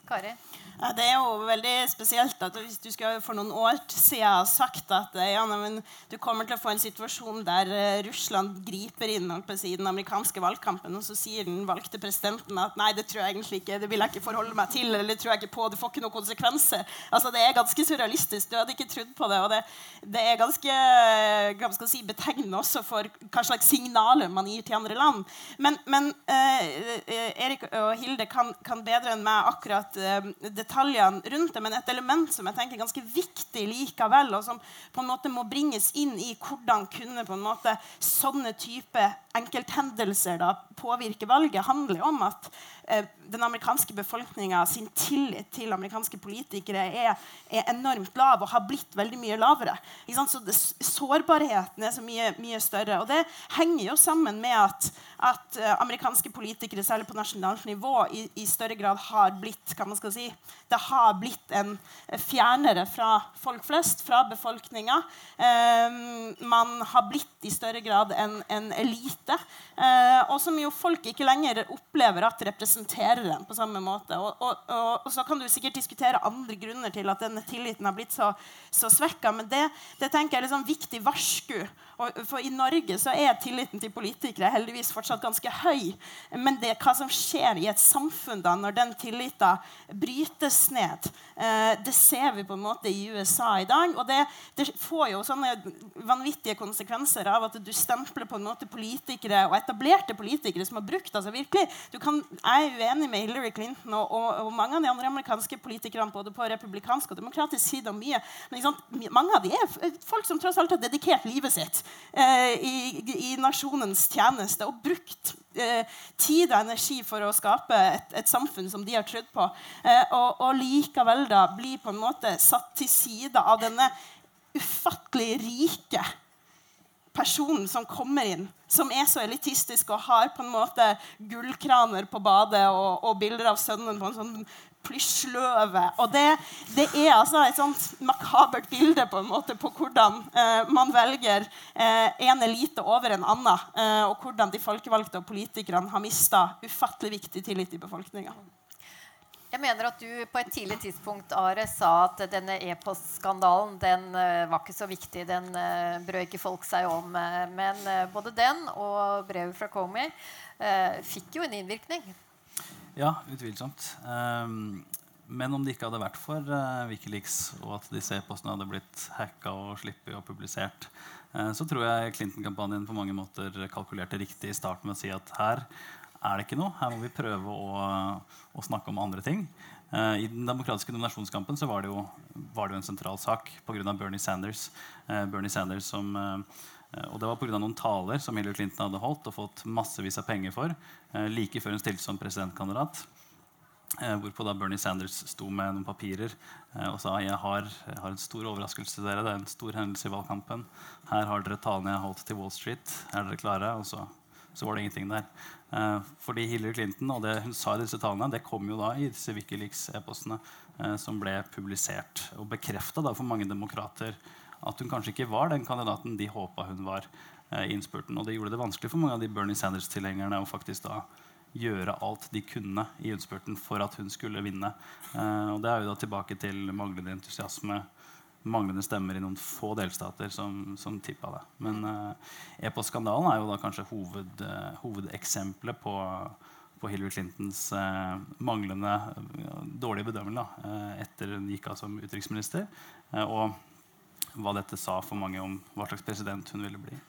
Kari? Ja, det er jo veldig spesielt at hvis du skal for noen år siden ha sagt at eh, ja, men, du kommer til å få en situasjon der uh, Russland griper inn i den amerikanske valgkampen, og så sier den valgte presidenten at nei, det tror jeg egentlig ikke, det vil jeg ikke forholde meg til, eller det tror jeg ikke på, det får ikke noen konsekvenser. Altså, Det er ganske surrealistisk. Du hadde ikke trodd på det. Og det, det er ganske hva skal si, betegnende også for hva slags signaler man gir til andre land. Men, men uh, Erik og Hilde kan, kan bedre enn meg akkurat uh, det detaljene rundt det, men et element som jeg tenker er ganske viktig likevel, og som på en måte må bringes inn i hvordan kunne på en måte sånne type enkelthendelser da påvirke valget, handler om at den amerikanske befolkninga sin tillit til amerikanske politikere er, er, enormt lav og har blitt veldig mye lavere. Så det, Sårbarheten er så mye, mye, større. Og det henger jo sammen med at, at uh, amerikanske politikere, særlig på nasjonalt nivå, i, i, større grad har blitt hva man skal si, det har blitt en fjernere fra folk flest, fra befolkninga. Um, man har blitt i større grad en, en elite, uh, og som jo folk ikke lenger opplever at representerer dem på samme måte. Og, og, og, og, så kan du sikkert diskutere andre grunner til at denne tilliten har blitt så, så svekka, men det, det, tenker jeg er liksom viktig varsku. For i Norge så er tilliten til politikere heldigvis fortsatt ganske høy. Men det hva som skjer i et samfunn da når den tilliten brytes ned, eh, det ser vi på en måte i USA i dag. Og det, det får jo sånne vanvittige konsekvenser av at du stempler på en måte politikere og etablerte politikere som har brukt altså virkelig, kan, Jeg er uenig med Hillary Clinton og, og, og, mange av de andre amerikanske politikerne både på republikansk og demokratisk side. og mye, men Mange av de er folk som tross alt har dedikert livet sitt i, i, nasjonens tjeneste og brukt eh, tid og energi for å skape et, et samfunn som de har trodd på. Eh, og, og likevel da bli på en måte satt til side av denne ufattelig rike personen som kommer inn, som er så elitistisk og har på en måte gullkraner på badet og, og bilder av sønnen på en sånn plysjløve. Og det, det, er altså et sånt makabert bilde på en måte på hvordan eh, man velger eh, en elite over en annen, eh, og hvordan de folkevalgte og politikerne har mista ufattelig viktig tillit i befolkninga. Jeg mener at du på et tidlig tidspunkt Are, sa at denne e-postskandalen den uh, var ikke så viktig. Den uh, brød ikke folk seg om. Uh, men både den og brevet fra Comey fikk jo en innvirkning. Ja, utvilsomt. Um, men om det ikke hadde vært for Wikileaks, og at disse e-postene hadde blitt hacka og sluppet og publisert, så tror jeg Clinton-kampanjen på mange måter kalkulerte riktig i starten med å si at her er det ikke noe. Her må vi prøve å, å snakke om andre ting. Uh, I den demokratiske nominasjonskampen var det jo, var det jo en sentral sak pga. Bernie Sanders. Bernie Sanders som, og det var pga. noen taler som Hillary Clinton hadde holdt og fått massevis av penger for like før hun stilte som presidentkandidat. hvorpå da Bernie Sanders sto med noen papirer og sa jeg har, jeg har en stor overraskelse til dere. Det er en stor hendelse i valgkampen. Her har dere talene jeg holdt til Wall Street. Er dere klare? Og så så var det ingenting der. Eh, fordi Hillary Clinton og det hun sa i disse talene, det kom jo da i disse Wikileaks-e-postene eh, som ble publisert. Og bekrefta for mange demokrater at hun kanskje ikke var den kandidaten de håpa hun var. Eh, i innspurten. Og det gjorde det vanskelig for mange av de Bernie Sanders-tilhengerne å faktisk da gjøre alt de kunne i innspurten for at hun skulle vinne. Eh, og det er jo da tilbake til manglende entusiasme manglende stemmer i noen få delstater som, som tippa det. Men uh, e-postskandalen er jo da kanskje hoved, uh, hovedeksempelet på, på, Hillary Clintons uh, manglende dårlige bedømmelse etter hun gikk av som utenriksminister. og hva dette sa for mange om hva slags president hun ville bli.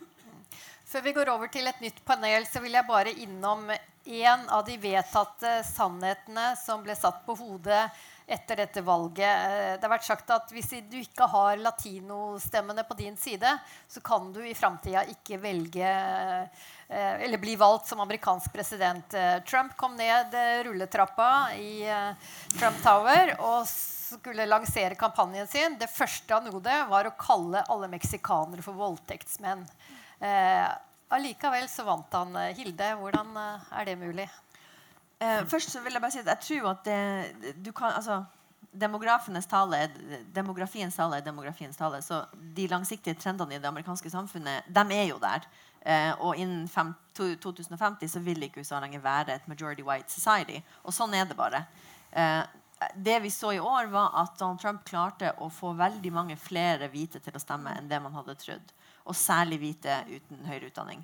Før vi går over til et nytt panel, så vil jeg bare innom en av de vedtatte sannhetene som ble satt på hodet etter dette valget. Eh, det har vært sagt at hvis du ikke har latinostemmene på din side, så kan du i framtida ikke velge eh, eller bli valgt som amerikansk president. Eh, Trump kom ned rulletrappa i Trump Tower og skulle lansere kampanjen sin. Det første han gjorde, var å kalle alle meksikanere for voldtektsmenn. Allikevel så vant han. Hilde, hvordan er det mulig? Eh, først så vil jeg bare si at jeg tror at det, du kan altså, Demografenes tale demografiens tale er demografiens tale. Så de langsiktige trendene i det amerikanske samfunnet de er jo der. Eh, og innen fem, to, 2050 så vil ikke USA lenger være et majority white society. Og sånn er det bare. Eh, det vi så i år, var at Donald Trump klarte å få veldig mange flere hvite til å stemme enn det man hadde trodd. Og særlig hvite uten høyere utdanning.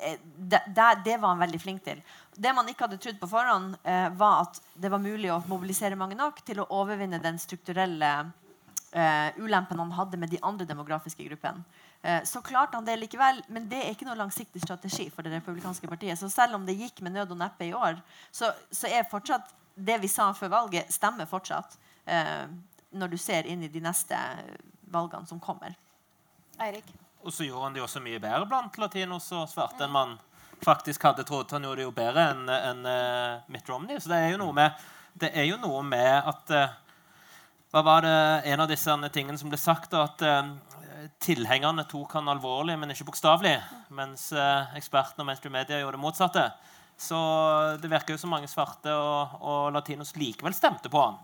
Eh, det, det, det, var han veldig flink til. Det man ikke hadde trodd på forhånd, eh, var at det var mulig å mobilisere mange nok til å overvinne den strukturelle eh, ulempen han hadde med de andre demografiske gruppene. Eh, så klarte han det likevel, men det er ikke noe langsiktig strategi for det republikanske partiet. Så selv om det gikk med nød og neppe i år, så, så er fortsatt det vi sa før valget, stemmer fortsatt eh, når du ser inn i de neste valgene som kommer. Eirik? Og så gjorde han det også mye bedre blant latinos og svarte enn man faktisk hadde trodd. Han gjorde det jo bedre enn en, uh, Mitt Romney. Så det er jo noe med, det er jo noe med at uh, Hva var det en av disse tingene som ble sagt? at uh, tilhengerne tok han alvorlig, men ikke bokstavelig. Mens eh, ekspertene og mainstream media gjorde det motsatte. Så det virker jo som mange svarte og, og latinos likevel stemte på han.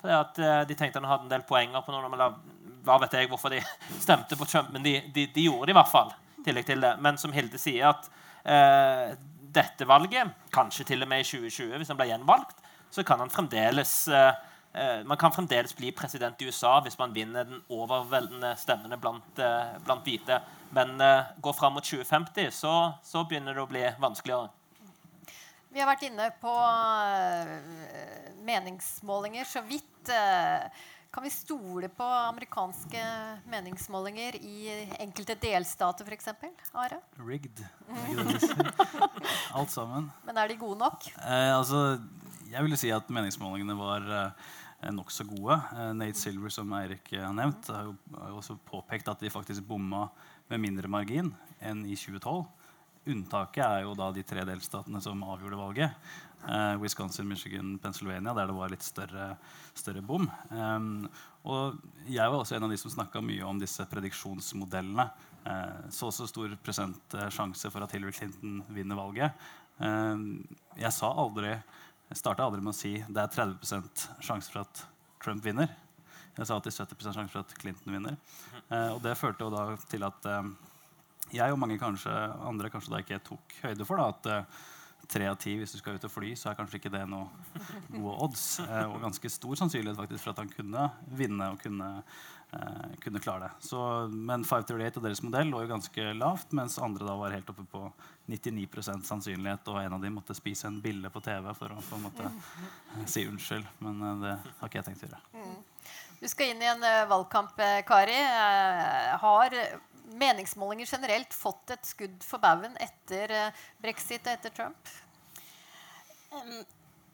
Fordi at eh, De tenkte han hadde en del poenger på noen, men hva vet jeg hvorfor de *laughs* stemte på Trump. Men de, de, de gjorde det i hvert fall. tillegg til det. Men som Hilde sier, at eh, dette valget, kanskje til og med i 2020, hvis han blir gjenvalgt, så kan han fremdeles eh, Eh, man kan fremdeles bli president i USA hvis man vinner den overveldende stemmene blant, eh, blant hvite. Men uh, går fram mot 2050, så, så, begynner det å bli vanskeligere. Vi har vært inne på uh, meningsmålinger så vidt. Uh, kan vi stole på amerikanske meningsmålinger i enkelte delstater, f.eks.? Are? Rigged. *laughs* Alt sammen. Men er de gode nok? altså, jeg vil si at meningsmålingene var Eh, nokså gode. Eh, Nate Silver, som Eirik har nevnt, har jo, har også påpekt at de faktisk bomma med mindre margin enn i 2012. Unntaket er jo da de tre delstatene som avgjorde valget. Eh, Wisconsin, Michigan, Pennsylvania, der det var litt større, større bom. Um, og jeg var også en av de som snakka mye om disse prediksjonsmodellene. Eh, så så stor prosentsjanse for at Hillary Clinton vinner valget. Eh, jeg sa aldri starta aldri med å si det er 30% sjanse for at Trump vinner. Jeg sa alltid 70% sjanse for at Clinton vinner. Eh, og det førte jo da til at eh, jeg og mange kanskje, andre kanskje da ikke tok høyde for da, at eh, tre av ti hvis du skal ut og fly, så er kanskje ikke det noe gode odds. Eh, og ganske stor sannsynlighet faktisk for at han kunne vinne og kunne eh, kunne klare det. Så, men 538 og deres modell lå jo ganske lavt, mens andre da var helt oppe på 99% sannsynlighet, og en av dem måtte spise en bille på TV for å på en måte eh, si unnskyld. Men eh, det har ikke jeg tenkt å gjøre. Mm. Du skal inn i en valgkamp, Kari. Har meningsmålinger generelt fått et skudd for baugen etter uh, brexit og etter Trump?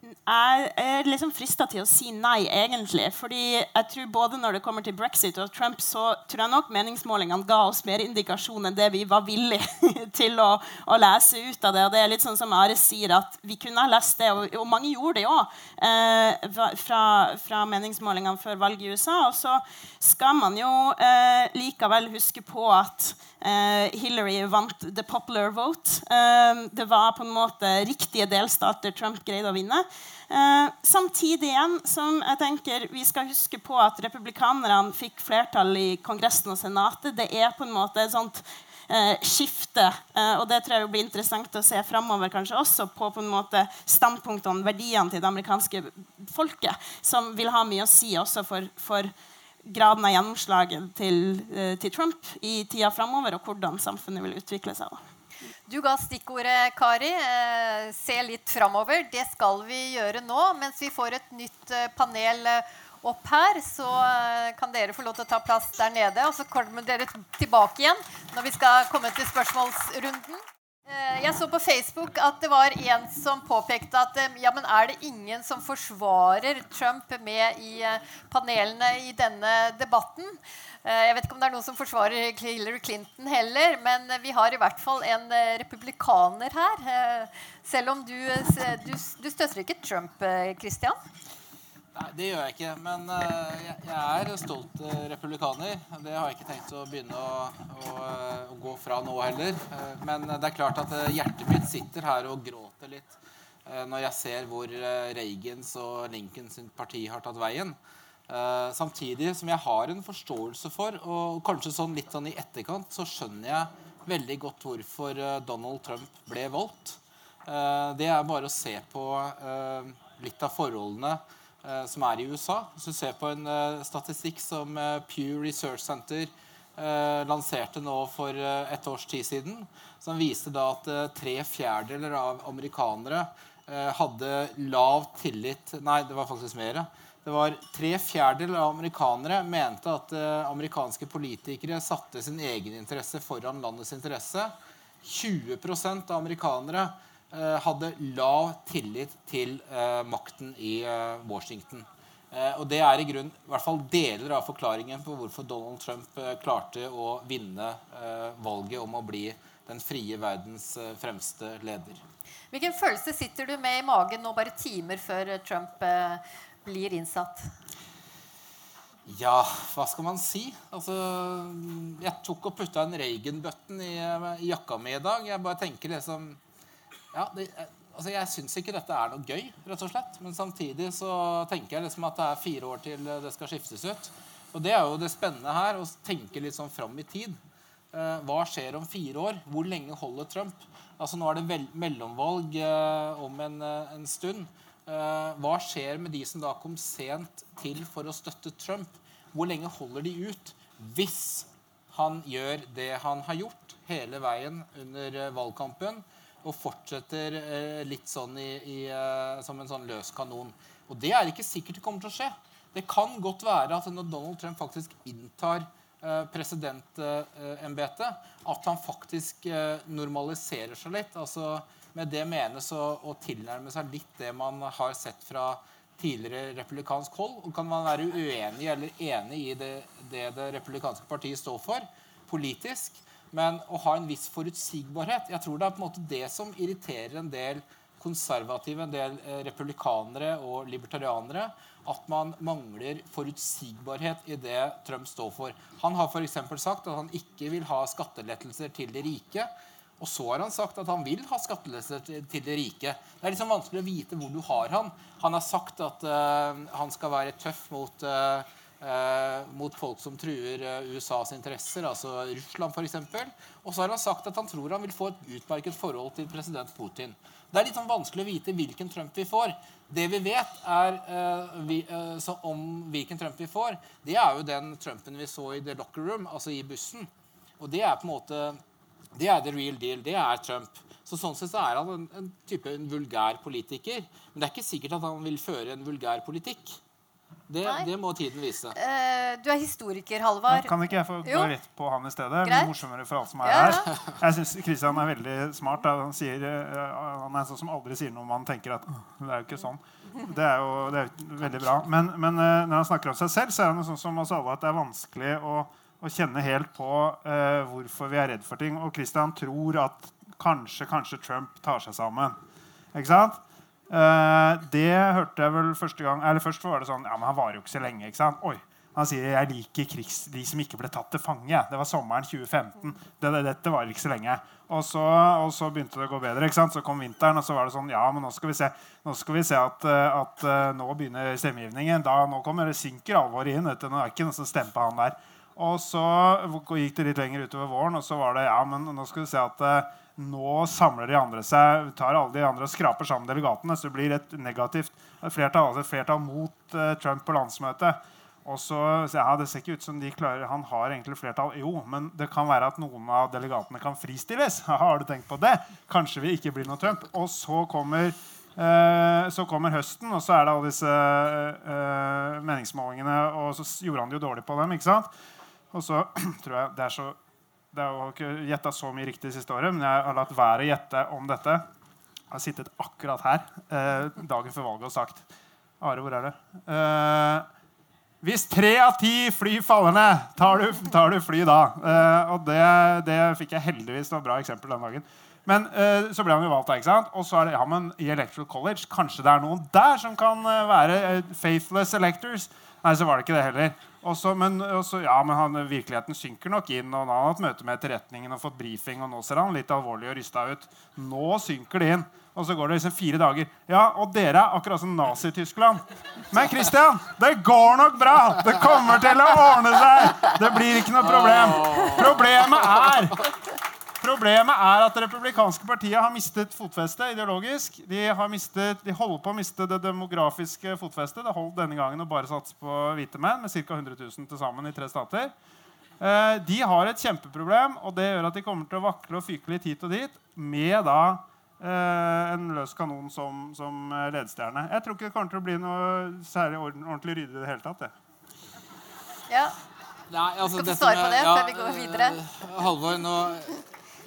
Jeg er liksom frista til å si nei, egentlig. fordi jeg tror både når det kommer til brexit og Trump, så tror jeg nok meningsmålingene ga oss mer indikasjon enn det vi var villige *laughs* til å, å, lese ut av det. Og det er litt sånn som Are sier, at vi kunne ha lest det, og, og mange gjorde det òg, eh, fra, fra, meningsmålingene før valget i USA. Og så skal man jo eh, likevel huske på at Hillary vant the popular vote. Eh, det var på en måte riktige delstater Trump greide å vinne. Eh, samtidig igjen som jeg tenker vi skal huske på at republikanerne fikk flertall i Kongressen og Senatet. Det er på en måte et sånt eh, skifte. Eh, og det tror jeg blir interessant å se framover kanskje også på, på en måte standpunktene, verdiene til det amerikanske folket, som vil ha mye å si også for, for graden av gjennomslaget til, eh, til, Trump i tida framover, og hvordan samfunnet vil utvikle seg. Du ga stikkordet, Kari. Eh, se litt framover. Det skal vi gjøre nå. Mens vi får et nytt eh, panel opp her, så kan dere få lov til å ta plass der nede. Og så kommer dere tilbake igjen når vi skal komme til spørsmålsrunden. Eh, jeg så på Facebook at det var en som påpekte at ja, men er det ingen som forsvarer Trump med i panelene i denne debatten? Eh, jeg vet ikke om det er noen som forsvarer Hillary Clinton heller, men vi har i hvert fall en eh, republikaner her. Selv om du, du, du støtter ikke Trump, Christian? Nei, det gjør jeg ikke. Men jeg, jeg er stolt republikaner. Det har jeg ikke tenkt å begynne å, å, å, gå fra nå heller. Men det er klart at hjertet mitt sitter her og gråter litt når jeg ser hvor Reagans og Lincolns parti har tatt veien. Samtidig som jeg har en forståelse for, og kanskje sånn litt sånn i etterkant, så skjønner jeg veldig godt hvorfor Donald Trump ble valgt. Det er bare å se på litt av forholdene eh, som er i USA. Hvis du ser på en eh, statistikk som eh, Pew Research Center eh, lanserte nå for eh, et års tid siden, som viste da at eh, tre fjerdedeler av amerikanere eh, hadde lav tillit Nei, det var faktisk mer. Det var Tre fjerdedeler av amerikanere mente at eh, amerikanske politikere satte sin egen interesse foran landets interesse. 20% av amerikanere eh, hadde lav tillit til eh, makten i eh, Washington. Eh, og Det er i grunn i hvert fall deler av forklaringen på hvorfor Donald Trump eh, klarte å vinne eh, valget om å bli den frie verdens eh, fremste leder. Hvilken følelse sitter du med i magen nå bare timer før Trump eh, blir innsatt? Ja, hva skal man si? Altså, jeg tok og putta en Reagan-button i, i jakka mi i dag. Jeg bare tenker liksom ja, det, altså Jeg syns ikke dette er noe gøy, rett og slett. Men samtidig så tenker jeg liksom at det er fire år til det skal skiftes ut. Og det er jo det spennende her, å tenke litt sånn fram i tid. Eh, hva skjer om fire år? Hvor lenge holder Trump? Altså Nå er det mellomvalg eh, om en, eh, en stund. Eh, hva skjer med de som da kom sent til for å støtte Trump? Hvor lenge holder de ut hvis han gjør det han har gjort hele veien under eh, valgkampen, og fortsetter eh, litt sånn i, i, eh, som en sånn løs kanon? Og det er ikke sikkert det kommer til å skje. Det kan godt være at når Donald Trump faktisk inntar eh, presidentembetet, at han faktisk normaliserer seg litt. altså med det menes å, å tilnærme seg litt det man har sett fra tidligere republikansk hold. Og kan man være uenig eller enig i det det, det republikanske partiet står for politisk, men å ha en viss forutsigbarhet Jeg tror det er på en måte det som irriterer en del konservative, en del eh, republikanere og libertarianere. At man mangler forutsigbarhet i det Trump står for. Han har f.eks. sagt at han ikke vil ha skattelettelser til de rike. Og så har han sagt at han vil ha skattelettelser til, de rike. Det er liksom vanskelig å vite hvor du har han. Han har sagt at uh, han skal være tøff mot, uh, mot folk som truer USAs interesser, altså Russland f.eks. Og så har han sagt at han tror han vil få et utmerket forhold til president Putin. Det er litt sånn vanskelig å vite hvilken Trump vi får. Det vi vet er, vi, om hvilken Trump vi får, det er jo den Trumpen vi så i the locker room, altså i bussen. Og det er på en måte det er the real deal. Det er Trump. Så Sånn sett så er han en, en type en vulgær politiker. Men det er ikke sikkert at han vil føre en vulgær politikk. Det, det må tiden vise. Uh, du er historiker, Halvard. Kan ikke jeg få gå rett på han i stedet? Greit. Mye morsommere for alle som er ja. her. Jeg syns Kristian er veldig smart. Da. Han, sier, uh, han er sånn som aldri sier noe man tenker at det er jo ikke sånn. Det er jo det er veldig bra. Men, men uh, når han snakker om seg selv, så er han sånn som oss alle at det er vanskelig å å kjenne helt på uh, hvorfor vi er redd for ting. Og Kristian tror at kanskje, kanskje Trump tar seg sammen. Ikke sant? Uh, det hørte jeg vel første gang Eller Først var det sånn Ja, men han varer jo ikke så lenge. ikke sant? Oi, Han sier jeg liker krigs, de som ikke ble tatt til fange. Det var sommeren 2015. Det, det, dette varer ikke så lenge. Og så, og så, begynte det å gå bedre. ikke sant? Så kom vinteren, og så var det sånn Ja, men nå skal vi se, nå skal vi se at, eh, at, at nå begynner stemmegivningen. Da, nå kommer det synker alvoret inn. vet du. Nå er ikke noe som han der. Og så gikk det litt lenger utover våren, og så var det ja, men nå skal du se at eh, nå samler de andre seg, tar alle de andre og skraper sammen delegatene. Så det blir et negativt flertall, altså et flertall mot uh, Trump på landsmøtet. Og så, så ja, Det ser ikke ut som de klarer Han har egentlig flertall. Jo, men det kan være at noen av delegatene kan fristilles. *laughs* Har du tenkt på det? Kanskje vi ikke blir noe Trump. Og så kommer, eh, så kommer høsten, og så er det alle disse eh, meningsmålingene. Og så gjorde han det jo dårlig på dem. ikke sant? Og så *clears throat* tror jeg Det er så det er jo ikke gjetta så mye riktig siste året, men jeg har latt være å gjette om dette. Jeg har sittet akkurat her eh, dagen før valget og sagt Are, hvor er det? Eh, hvis tre av ti fly faller ned, tar du, tar du fly da? Eh, og det, det, fikk jeg heldigvis noe bra eksempel den dagen. Men eh, så ble han jo valgt da. ikke sant? Og så er det, ja, men i Electoral College kanskje det er noen der som kan eh, være eh, faithless electors. Nei, så var det ikke det heller. Også, men, også, ja, men han, virkeligheten synker nok inn. og Han har hatt møte med etterretningen og fått brifing. og Nå ser han litt alvorlig og rysta ut. Nå synker det inn. Og så går det liksom fire dager. Ja, og dere er akkurat som Nazi-Tyskland. Men Christian, det går nok bra! Det kommer til å ordne seg! Det blir ikke noe problem. Problemet er Problemet er at det republikanske partiet har mistet fotfestet ideologisk. De, har mistet, de holder på å miste det demografiske fotfestet. Det holdt denne gangen å bare satse på hvite menn, med ca. 100 000 til sammen i tre stater. Eh, de har et kjempeproblem, og det gjør at de kommer til å vakle og fyke litt hit og dit med da eh, en løs kanon som, som ledestjerne. Jeg tror ikke det kommer til å bli noe særlig ordentlig ryddig i det hele tatt. Det. Ja. Nei, altså, Skal du svare på det det før vi går videre? eh, Halvor, nå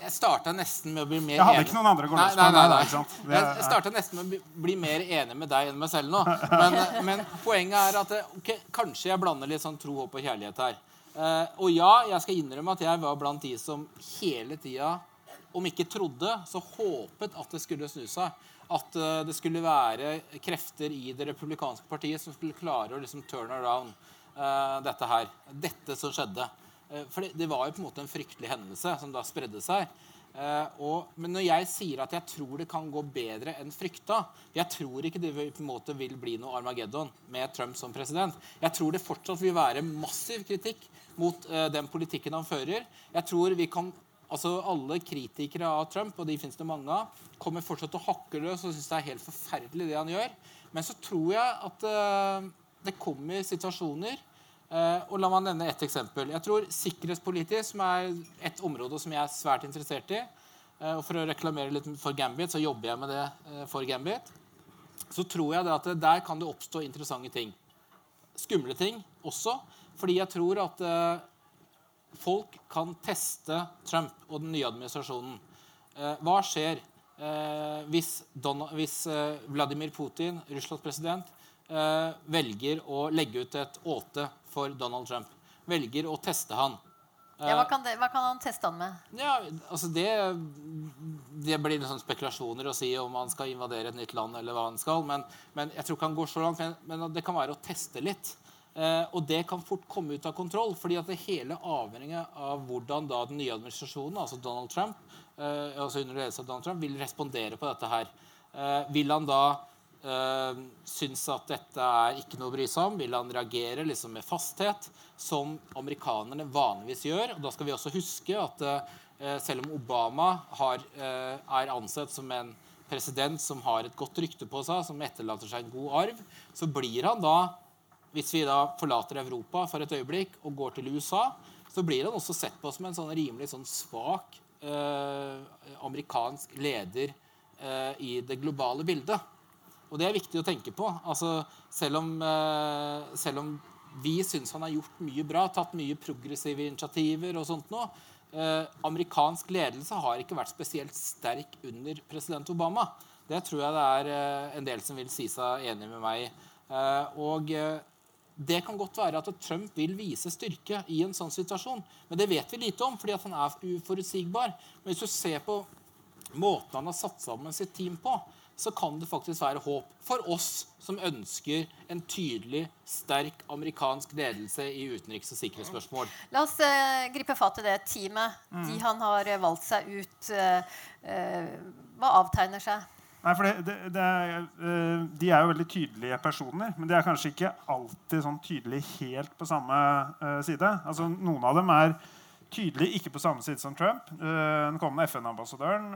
Jeg starta nesten med å bli mer Jeg hadde enig- ikke noen andre å Nei, nei, nei, Jeg starta nesten med å bli- bli mer enig med deg enn meg selv nå. *laughs* Men, men poenget er at okay, kanskje jeg blander litt sånn tro, håp og kjærlighet her. Uh, og ja, jeg skal innrømme at jeg var blant de som hele tida, om ikke trodde, så håpet at det skulle snu seg. At uh, det skulle være krefter i det republikanske partiet som skulle klare å liksom turn around uh, dette her. Dette som skjedde. Eh, for det, det var jo på en måte en fryktelig hendelse som da spredde seg. Eh, og, men når jeg sier at jeg tror det kan gå bedre enn frykta Jeg tror ikke det på en måte vil bli noe Armageddon med Trump som president. Jeg tror det fortsatt vil være massiv kritikk mot eh, den politikken han fører. Jeg tror vi kan Altså Alle kritikere av Trump, og de finnes det mange av, kommer fortsatt til å hakke løs og synes det er helt forferdelig det han gjør. Men så tror jeg at uh, det kommer situasjoner og La meg nevne ett eksempel. Jeg tror Sikkerhetspolitisk, som er et område som jeg er svært interessert i eh, og For å reklamere litt for Gambit, så jobber jeg med det eh, for Gambit. Så tror jeg at der kan det oppstå interessante ting. Skumle ting også. Fordi jeg tror at eh, folk kan teste Trump og den nye administrasjonen. Eh, hva skjer eh, hvis, Donald, hvis eh, Vladimir Putin, Russlands president, eh, velger å legge ut et åte for Donald Trump? Velger å teste han? Ja, hva, kan det, hva kan han teste han med? Ja, altså det, det blir sånne spekulasjoner å si om han skal invadere et nytt land. eller hva han skal, Men, men jeg tror ikke han går så langt. Men, men det kan være å teste litt. Eh, og det kan fort komme ut av kontroll. fordi at det hele avhenger av hvordan da den nye administrasjonen, altså Donald Trump, eh, altså under ledelse av Donald Trump, vil respondere på dette her. Eh, vil han da eh, synes at dette er ikke noe å bry seg om? Vil han reagere liksom med fasthet, som amerikanerne vanligvis gjør? Og da skal vi også huske at uh, selv om Obama har, uh, er ansett som en president som har et godt rykte på seg, som etterlater seg en god arv, så blir han da hvis vi da forlater Europa for et øyeblikk og går til USA, så blir han også sett på som en sånn rimelig sånn svak amerikansk leder i det globale bildet. Og det er viktig å tenke på. Altså, selv, om, eh, selv om vi syns han har gjort mye bra, tatt mye progressive initiativer og sånt nå, eh, amerikansk ledelse har ikke vært spesielt sterk under president Obama. Det tror jeg det er eh, en del som vil si seg enig med meg i. Eh, og eh, det kan godt være at Trump vil vise styrke i en sånn situasjon. Men det vet vi lite om, fordi han er uforutsigbar. Men hvis du ser på måten han har satt sammen sitt team på, så kan det faktisk være håp for oss som ønsker en tydelig, sterk amerikansk ledelse i utenriks- og sikkerhetsspørsmål. La oss eh, gripe fatt i det teamet. De han har eh, valgt seg ut. eh, eh, hva avtegner seg? Nei, for det, det, det er, eh, De er jo veldig tydelige personer, men de er kanskje ikke alltid sånn tydelige helt på samme side. Altså, Noen av dem er tydelige ikke på samme side som Trump. Eh, den kommende FN-ambassadøren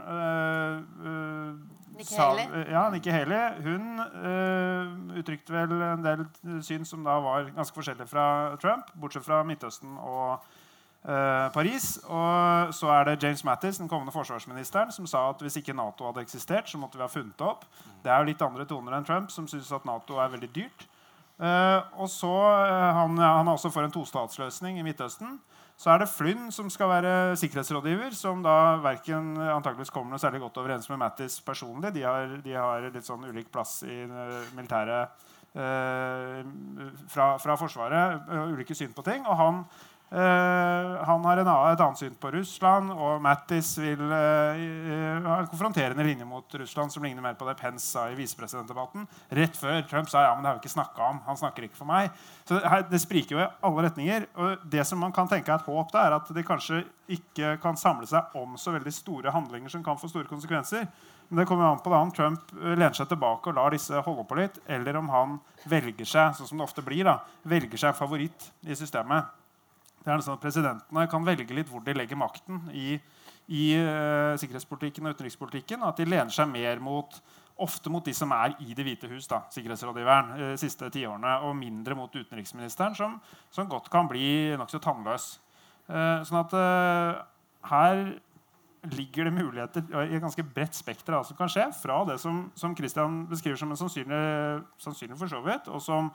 Nikki Haley. Ja, Nikki Haley. Hun eh, uttrykte vel en del syn som da var ganske forskjellige fra Trump, bortsett fra Midtøsten og eh, Paris. Og så er det James Mattis, den kommende forsvarsministeren, som sa at hvis ikke Nato hadde eksistert, så måtte vi ha funnet det opp. Det er jo litt andre toner enn Trump, som syns at Nato er veldig dyrt. Eh, og så, eh, han, han er også for en tostatsløsning i Midtøsten. Så er det Flynn som skal være sikkerhetsrådgiver, som da verken antageligvis kommer noe særlig godt overens med Mattis personlig. De har, de har litt sånn ulik plass i uh, militæret eh, fra, fra Forsvaret. Ulike syn på ting. Og han, eh, han har en annen, et annet syn på Russland, og Mattis vil eh, ha en konfronterende linje mot Russland som ligner mer på det Pence sa i visepresidentdebatten. Rett før Trump sa ja, men det har vi ikke snakka om. Han snakker ikke for meg. Så det, det spriker jo i alle retninger. Og det som man kan tenke er et håp, da, er at de kanskje ikke kan samle seg om så veldig store handlinger som kan få store konsekvenser. Men det kommer an på da om Trump eh, lener seg tilbake og lar disse holde på litt, eller om han velger seg sånn som det ofte blir da, velger seg favoritt i systemet. Det er sånn at Presidentene kan velge litt hvor de legger makten i, i uh, sikkerhetspolitikken og utenrikspolitikken. At de lener seg mer mot ofte mot de som er i Det hvite hus, da, sikkerhetsrådgiveren, de uh, siste tiårene, og mindre mot utenriksministeren, som, som godt kan bli nokså tannløs. Uh, sånn at her ligger det muligheter i et ganske bredt spekter av hva som kan skje. Fra det som, som Christian beskriver som en sannsynlig, sannsynlig for så vidt, og som,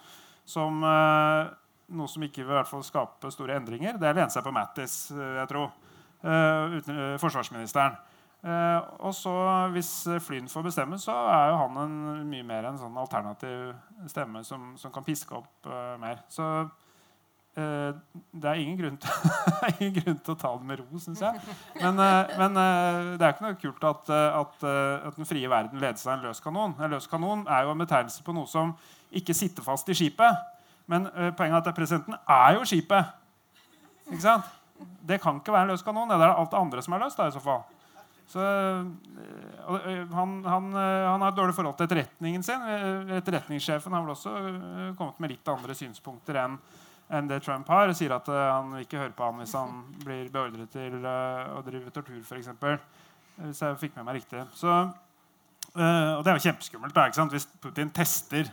som uh, noe som ikke vil i hvert fall skape store endringer. Det er å lene seg på Mattis, uh, jeg tror. Uh, uten, forsvarsministeren. og så Hvis Flynn får bestemme, så er jo han en, mye mer en sånn alternativ stemme som, som kan piske opp mer. Så Eh, det er ingen grunn, til, *laughs* ingen grunn til å ta det med ro, syns jeg. Men, eh, men, eh, det er ikke noe kult at, at, at, den frie verden ledes av en løs kanon. En løs kanon er jo en betegnelse på noe som ikke sitter fast i skipet. Men poenget er at presidenten er jo skipet. Ikke sant? Det kan ikke være en løs kanon. Det er alt det andre som er løst. Så fall. Så, han, han, han, har et dårlig forhold til etterretningen sin. Etterretningssjefen har vel også kommet med litt andre synspunkter enn enn det Trump har. Sier at uh, han ikke høre på ham hvis han blir beordret til uh, å drive tortur, f.eks. Hvis jeg fikk med meg riktig. Så, uh, og det er jo kjempeskummelt. Da, hvis Putin tester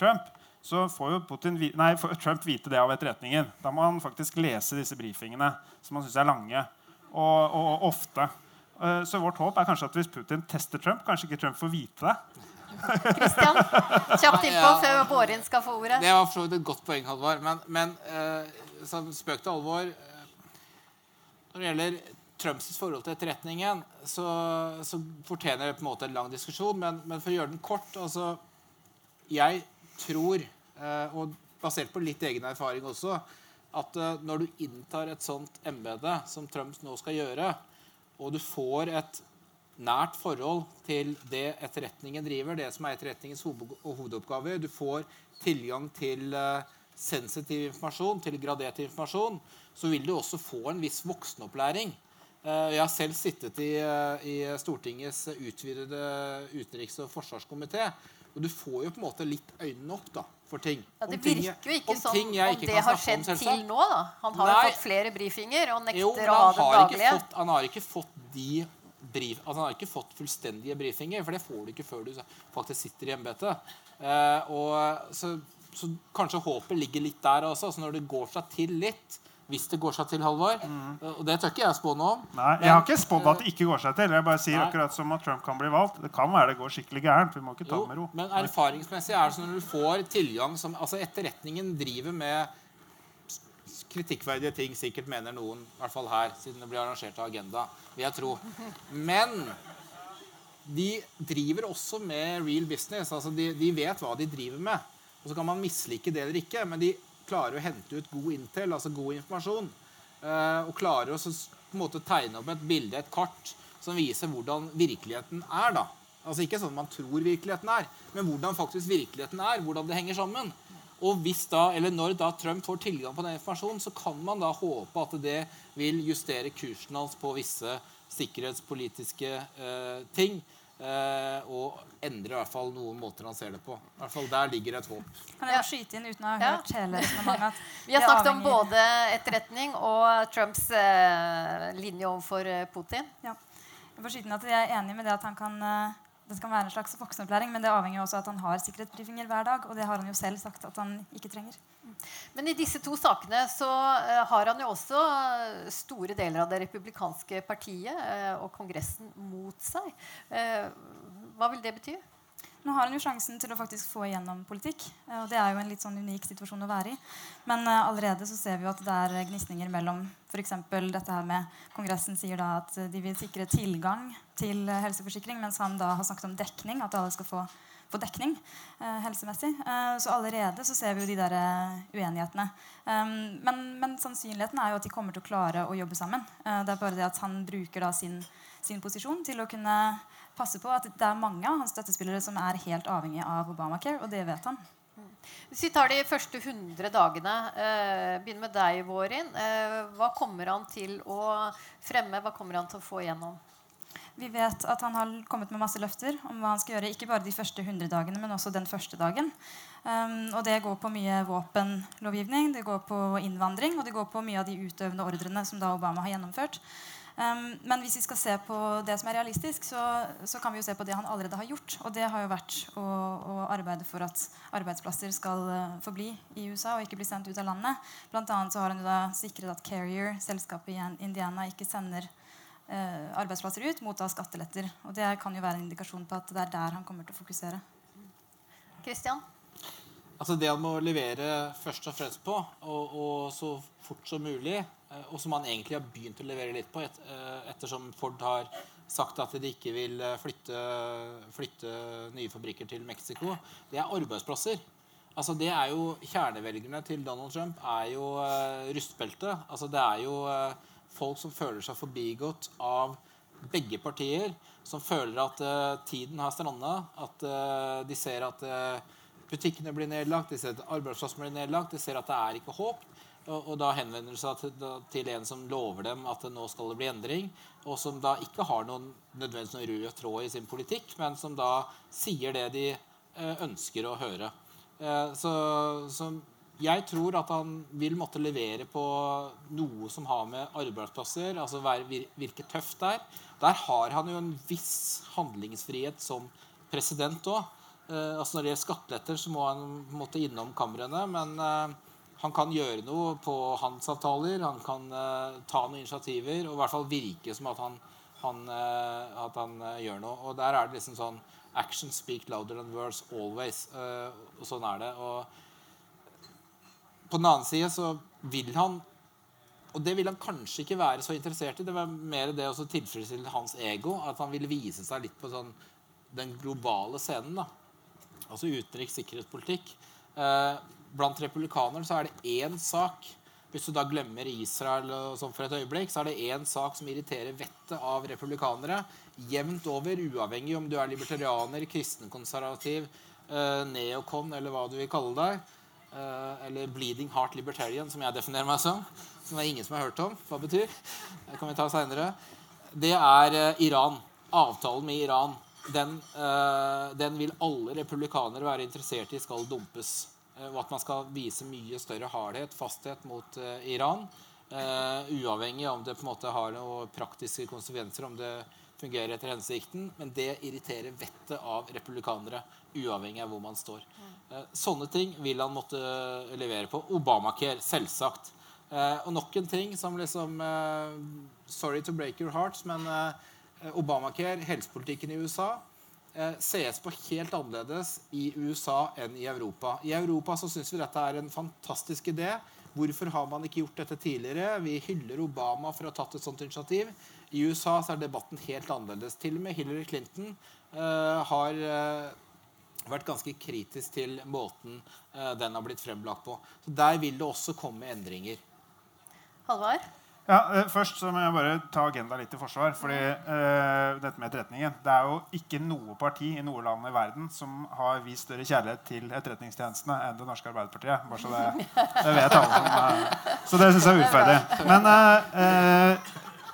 Trump, så får jo Putin, nei, får Trump vite det av etterretningen. Da må han faktisk lese disse brifingene, som han syns er lange og, og, og ofte. Så vårt håp er kanskje at hvis Putin tester Trump, kanskje ikke Trump får vite det. Kristian, kjapt innpå før Bårin skal få ordet. Det var for et godt poeng, Halvor. Men, men uh, spøk til alvor uh, Når det gjelder Trumps forhold til etterretningen, så, så, fortjener det på en måte en lang diskusjon. Men, men for å gjøre den kort altså, Jeg tror, uh, og basert på litt egen erfaring også, at når du inntar et sånt embete som Trump nå skal gjøre, og du får et nært forhold til det etterretningen driver, det som er etterretningens hovedoppgave. Du får tilgang til uh, sensitiv informasjon, til gradert informasjon. Så vil du også få en viss voksenopplæring. Jeg har selv sittet i, i Stortingets utvidede utenriks- og forsvarskomité. Og du får jo på en måte litt øynene opp da, for ting. Ja, Det virker jo ikke sånn om det har skjedd om, til nå. da. Han har Nei. jo fått flere brifinger og nekter jo, å ha det daglige. Fått, han har ikke fått de brief, altså Han har ikke fått fullstendige brifinger, for det får du ikke før du faktisk sitter i embetet. Eh, så, så, kanskje håpet ligger litt der også. Altså når det går seg til litt hvis det går seg til, Halvor. Mm. Og det tør ikke jeg spå noe om. Nei, Jeg har ikke spådd at det ikke går seg til. Jeg bare sier nei. akkurat som at Trump kan bli valgt. Det kan være det går skikkelig gærent. Vi må ikke ta jo, med ro. Men erfaringsmessig er det sånn når du får tilgang som altså Etterretningen driver med kritikkverdige ting sikkert mener noen, i hvert fall her, siden det blir arrangert av Agenda, vil jeg tro. Men de driver også med real business. altså De, de vet hva de driver med. Og Så kan man mislike det eller ikke, men de klarer å hente ut god intel, altså god informasjon. Eh, og klarer å på en måte tegne opp et bilde, et kart, som viser hvordan virkeligheten er. da. Altså Ikke sånn man tror virkeligheten er, men hvordan faktisk virkeligheten er. Hvordan det henger sammen. Og hvis da, eller når da Trump får tilgang på den informasjonen, så kan man da håpe at det vil justere kursen hans på visse sikkerhetspolitiske eh, ting. Eh, og endre i hvert fall noen måter han ser det på. I hvert fall Der ligger et håp. Kan jeg skyte inn uten å ha ja. hørt hele resonnementet? *laughs* Vi har snakket om både etterretning og Trumps eh, linje overfor eh, Putin. Ja. Jeg får skyte inn at jeg er enig med det at han kan eh, det skal være en slags voksenopplæring, men det avhenger også av at han har sikkerhetsbrifinger hver dag. Og det har han jo selv sagt at han ikke trenger. Men i disse to sakene så uh, har han jo også eh, store deler av det republikanske partiet uh, og Kongressen mot seg. Hva vil det bety? Nå har han jo sjansen til å faktisk få igjennom politikk. og Det er jo en litt sånn unik situasjon å være i. Men uh, allerede så ser vi jo at det er gnisninger mellom f.eks. dette her med Kongressen sier da at de vil sikre tilgang til uh, helseforsikring, mens han da har snakket om dekning. At alle skal få, få dekning uh, helsemessig. så allerede så ser vi jo de der uenighetene. Um, men, men, sannsynligheten er jo at de kommer til å klare å jobbe sammen. det er bare det at han bruker da sin, sin posisjon til å kunne passe på at det er mange av hans støttespillere som er helt avhengig av Obamacare, og det vet han. Hvis vi tar de første 100 dagene, eh, begynner med deg, Vårin. Eh, hva kommer han til å fremme? Hva kommer han til å få igjennom? Vi vet at han har kommet med masse løfter om hva han skal gjøre. Ikke bare de første 100 dagene, men også den første dagen. Um, og det går på mye våpenlovgivning, det går på innvandring og det går på mye av de utøvende ordrene som da Obama har gjennomført. Um, men hvis vi skal se på det som er realistisk, så, så, kan vi jo se på det han allerede har gjort. Og det har jo vært å, å arbeide for at arbeidsplasser skal uh, forbli i USA og ikke bli sendt ut av landet. Blant annet så har han jo da sikret at Carrier, selskapet i Indiana, ikke sender uh, arbeidsplasser ut mot da skatteletter. Og det kan jo være en indikasjon på at det er der han kommer til å fokusere. Christian? Altså Det han må levere først og fremst på, og, og så fort som mulig, og som han egentlig har begynt å levere litt på, et, eh, ettersom Ford har sagt at de ikke vil eh, flytte, flytte nye fabrikker til Mexico, det er arbeidsplasser. Altså Det er jo Kjernevelgerne til Donald Trump er jo uh, rustbeltet. Altså det er jo uh, folk som føler seg forbigått av begge partier. Som føler at uh, tiden har stranda. At uh, de ser at butikkene blir nedlagt, de ser at arbeidsplassene blir nedlagt, de ser at det er ikke håp. Og, da henvender de seg til, til, en som lover dem at nå skal det bli endring. Og som da ikke har noen nødvendigvis noen rød tråd i sin politikk, men som da sier det de ønsker å høre. så, så jeg tror at han vil måtte levere på noe som har med arbeidsplasser altså virke tøft der. Der har han jo en viss handlingsfrihet som president òg. Eh, altså når det gjelder skatteletter, så må han måtte innom kamrene. Men eh, han kan gjøre noe på handelsavtaler. Han kan uh, ta noen initiativer og i hvert fall virke som at han, han, uh, at han uh, gjør noe. Og der er det liksom sånn Action speak louder than words always. Og sånn er det. og på den annen side så vil han Og det vil han kanskje ikke være så interessert i. Det var mer det å tilfredsstille hans ego. At han ville vise seg litt på sånn, den globale scenen. da. Altså utenriks sikkerhetspolitikk. Eh, blant republikanere så er det én sak Hvis du da glemmer Israel sånn for et øyeblikk, så er det én sak som irriterer vettet av republikanere. Jevnt over, uavhengig om du er libertarianer, kristenkonservativ, eh, neokon eller hva du vil kalle deg Eh, eller 'Bleeding Heart Libertarian', som jeg definerer meg som. Som det er ingen som har hørt om. Hva betyr? Det kan vi ta senere. Det er eh, Iran. Avtalen med Iran. Den, den, vil alle republikanere være interessert i skal dumpes. Og at man skal vise mye større hardhet, fasthet, mot Iran. uavhengig av om det på en måte har noen praktiske konsekvenser, om det fungerer etter hensikten. Men det irriterer vettet av republikanere, uavhengig av hvor man står. Eh, sånne ting vil han måtte levere på. Obamacare, selvsagt. Eh, og nok en ting som liksom eh, Sorry to break your hearts, men Obamacare, helsepolitikken i USA, ses på helt annerledes i USA enn i Europa. I Europa så syns vi dette er en fantastisk idé. Hvorfor har man ikke gjort dette tidligere? Vi hyller Obama for å ha tatt et sånt initiativ. I USA så er debatten helt annerledes. Til og med Hillary Clinton uh, har uh, vært ganske kritisk til måten uh, den har blitt fremlagt på. Så Der vil det også komme endringer. Halvard? Ja, uh, først så må jeg bare ta agenda litt i forsvar. fordi uh, dette med etterretningen Det er jo ikke noe parti i noe land i verden som har vist større kjærlighet til etterretningstjenestene enn det norske Arbeiderpartiet. Bare så det, det vet alle som, Så det syns jeg er urettferdig. Men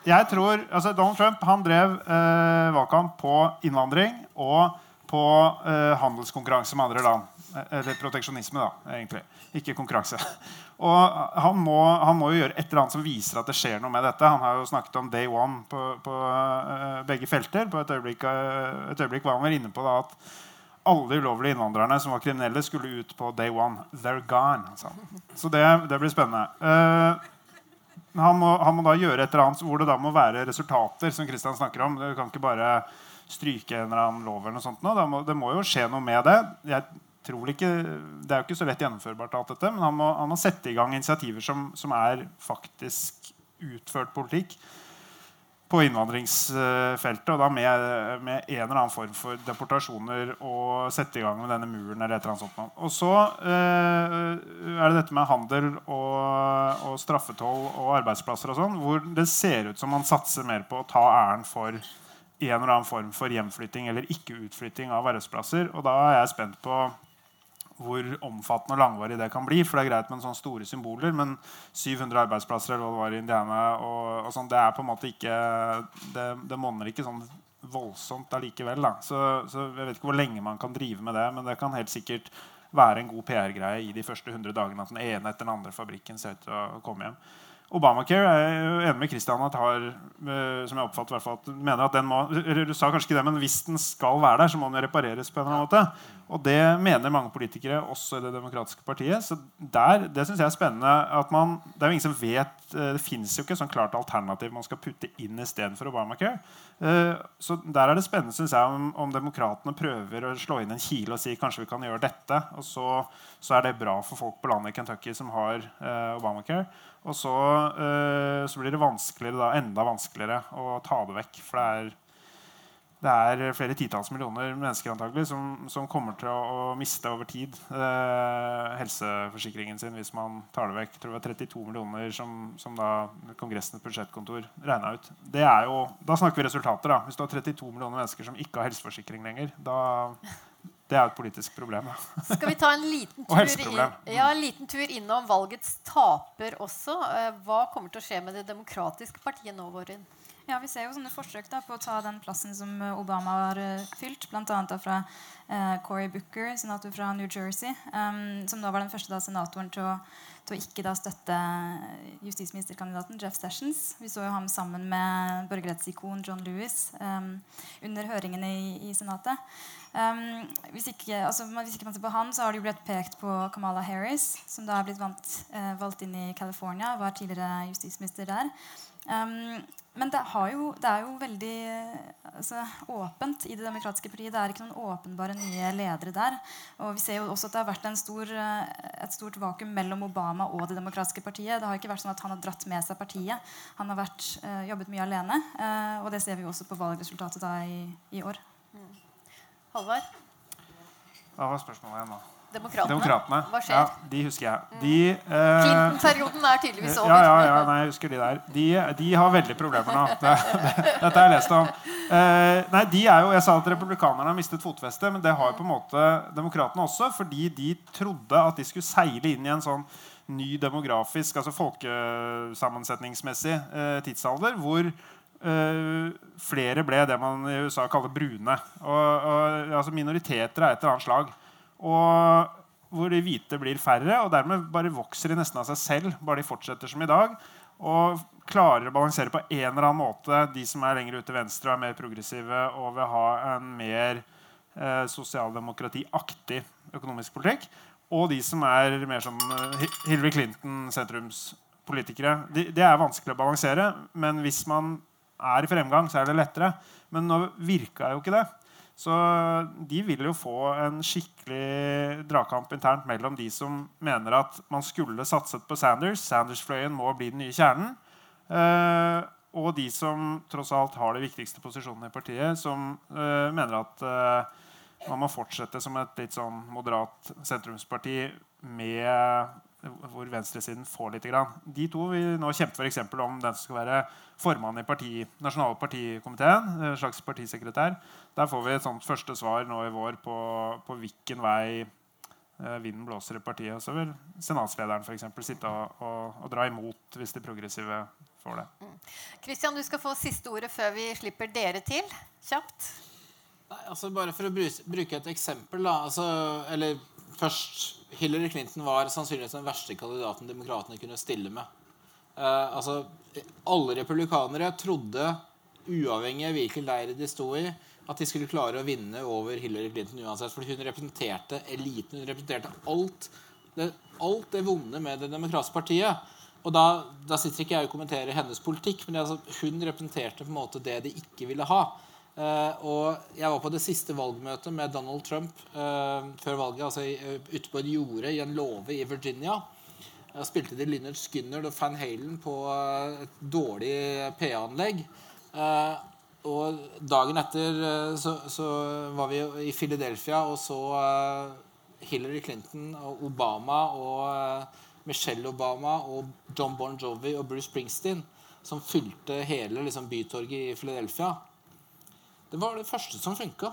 jeg tror, altså Donald Trump han drev valgkamp på innvandring og på eh, handelskonkurranse med andre land. Eh, eller proteksjonisme, da, egentlig. Ikke konkurranse. Og han må, han må, jo gjøre et eller annet som viser at det skjer noe med dette. Han har jo snakket om day one på, på uh, begge felter. På et øyeblikk, uh, et øyeblikk var han vel inne på da, at alle ulovlige innvandrerne som var kriminelle, skulle ut på day one. They're gone. Altså. Så det, det, blir spennende. Uh, han, må, han, må, da gjøre et eller annet hvor det da må være resultater, som Kristian snakker om. Du kan ikke bare stryke en eller annen lov. eller noe sånt. Det må, det må jo skje noe med det. Jeg tror ikke, Det er jo ikke så lett gjennomførbart, alt dette, men han må, han må sette i gang initiativer som, som, er faktisk utført politikk på innvandringsfeltet. Og da med, med, en eller annen form for deportasjoner og sette i gang med denne muren. eller et eller annet sånt. Og så eh, er det dette med handel og, og straffetoll og arbeidsplasser og sånn, hvor det ser ut som man satser mer på å ta æren for en eller annen form for hjemflytting eller ikke-utflytting av arbeidsplasser. Og da er jeg spent på hvor omfattende og langvarig det kan bli. For det er greit med sånne store symboler, men 700 arbeidsplasser eller hva det var i Indiana og, og sånn, det er på en måte ikke Det, det monner ikke sånn voldsomt allikevel. Da. Så, så jeg vet ikke hvor lenge man kan drive med det, men det kan helt sikkert være en god PR-greie i de første 100 dagene at den ene etter den andre fabrikken ser ut til å komme hjem. Obamacare er jeg jo enig med Christian at har, eh, som jeg oppfatter hvert fall, at mener at den må, Du sa kanskje ikke det, men hvis den skal være der, så må den repareres på en eller annen måte. Og det mener mange politikere, også i Det demokratiske partiet. Så der, det synes jeg er spennende. at man, Det er jo ingen som vet eh, Det fins jo ikke sånn klart alternativ man skal putte inn istedenfor Obamacare. Eh, så der er det spennende synes jeg, om, om demokratene prøver å slå inn en kile og si kanskje vi kan gjøre dette. Og så, så er det bra for folk på landet i Kentucky som har eh, Obamacare. Og så, så blir det vanskeligere, da, enda vanskeligere å ta det vekk. For det er, det er flere titalls millioner mennesker antagelig som, som kommer til å, miste over tid eh, helseforsikringen sin hvis man tar det vekk. Jeg tror det var 32 millioner som, som da Kongressens budsjettkontor regna ut. Det er jo, da snakker vi resultater. da. Hvis du har 32 millioner mennesker som ikke har helseforsikring lenger, da det er et politisk problem. Skal vi ta en liten *laughs* tur, inn, ja, en liten tur innom valgets taper også? Eh, Hva kommer til å skje med Det demokratiske partiet nå, Vårin? Ja, Vi ser jo sånne forsøk da, på å ta den plassen som eh, Obama har uh, fylt. Bl.a. fra uh, Cory Booker, senator fra New Jersey, um, som da var den første da, senatoren til å, til å ikke da støtte justisministerkandidaten Jeff Sessions. Vi så jo ham sammen med borgerrettsikon John Lewis um, under høringene i, i Senatet. Um, hvis, ikke, altså, hvis ikke man ser på han, så har det jo blitt pekt på Kamala Harris, som da er blitt vant, uh, valgt inn i California, var tidligere justisminister der. Um, men det, har jo, det er jo veldig altså, åpent i Det demokratiske partiet. Det er ikke noen åpenbare nye ledere der. Og vi ser jo også at det har vært en stor, et stort vakuum mellom Obama og Det demokratiske partiet. Det har ikke vært sånn at han har dratt med seg partiet. Han har vært, eh, jobbet mye alene. eh, og det ser vi jo også på valgresultatet da i, i år. Halvard? Hva var spørsmålet igjen nå? Demokratene? Demokratene. Hva skjer? Ja, de husker jeg. De, eh, Clinton-perioden er tydeligvis over. Ja, ja, ja, nei, jeg husker de der. De, de har veldig problemer nå. Det, det, dette har jeg lest om. Eh, nei, de er jo, Jeg sa at republikanerne har mistet fotfestet, men det har jo på en måte demokratene også. Fordi de trodde at de skulle seile inn i en sånn ny demografisk, altså folkesammensetningsmessig eh, tidsalder hvor Uh, flere ble det man i USA kaller brune. Og, og, altså minoriteter av et eller annet slag. Og hvor de hvite blir færre, og dermed bare vokser de nesten av seg selv. bare de fortsetter som i dag, Og klarer å balansere på en eller annen måte de som er lenger ute til venstre og er mer progressive, og vil ha en mer eh, sosialdemokratiaktig økonomisk politikk. Og de som er mer som eh, Hillary Clinton-sentrumspolitikere. De, det er vanskelig å balansere, men hvis man er i fremgang, så er det lettere. Men nå virka jo ikke det. Så de vil jo få en skikkelig dragkamp internt mellom de som mener at man skulle satset på Sanders. Sanders-fløyen må bli den nye kjernen. Eh, og de som tross alt har de viktigste posisjonene i partiet, som eh, mener at eh, man må fortsette som et litt sånn moderat sentrumsparti med hvor venstresiden får litt. Grann. De to vil nå kjempe for eksempel om den som skal være formann i parti, nasjonale partikomiteen. en slags partisekretær. Der får vi et sånt første svar nå i vår på, på hvilken vei eh, vinden blåser i partiet. Og så vil senatslederen for eksempel, sitte og, og, og dra imot hvis de progressive får det. Kristian, du skal få siste ordet før vi slipper dere til. Kjapt. Nei, altså Bare for å bruke et eksempel, da. Altså, eller først Hillary Clinton var sannsynligvis den verste kandidaten demokratene kunne stille med. Uh, altså, alle republikanere trodde, uavhengig av hvilken leir de sto i, at de skulle klare å vinne over Hillary Clinton uansett. For hun representerte eliten. Hun representerte alt det, alt det vonde med Det demokratiske partiet. Og da, da sitter ikke jeg og kommenterer hennes politikk, men altså, hun representerte på en måte det de ikke ville ha. Eh, og jeg var på det siste valgmøtet med Donald Trump eh, før valget, altså eh, ute på et jorde i en låve i Virginia. Jeg spilte de Lynyrd Skynyrd og Van Halen på et dårlig PA-anlegg. Og dagen etter så, så var vi i Philadelphia og så Hillary Clinton og Obama og Michelle Obama og John Bon Jovi og Bruce Springsteen som fylte hele liksom, bytorget i Philadelphia. Det var det første som funka.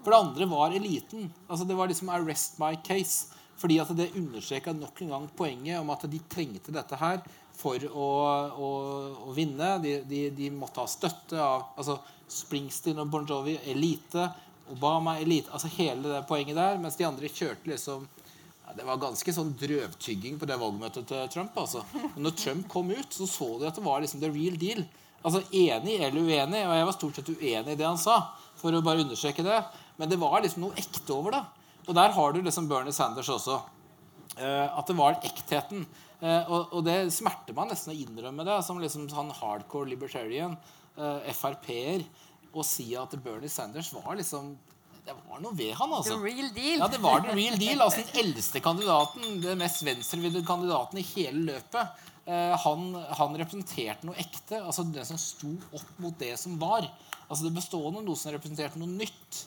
For det andre var eliten. Altså Det var liksom 'arrest my case'. Fordi at det understreka nok en gang poenget om at de trengte dette her for å, å, å vinne. De, de, de, måtte ha støtte av altså Springsteen og Bon Jovi, elite. Obama, elite. altså Hele det poenget der. Mens de andre kjørte liksom ja, Det var ganske sånn drøvtygging på det valgmøtet til Trump. altså. Men når Trump kom ut, så så de at det var liksom the real deal. Altså Enig eller uenig, og jeg var stort sett uenig i det han sa. for å bare understreke det, Men det var liksom noe ekte over det. Og der har du liksom Bernie Sanders også. Uh, at det var ektheten. Uh, og, det smerter meg nesten å innrømme det som liksom sånn hardcore libertarian, uh, Frp-er, å si at Bernie Sanders var liksom det var noe ved han, altså. The real deal. Ja, det var the real deal. Altså Den eldste kandidaten, den mest venstrevridde kandidaten i hele løpet. Eh, han, han, representerte noe ekte. altså Det som sto opp mot det som var. altså Det bestående, noe som representerte noe nytt.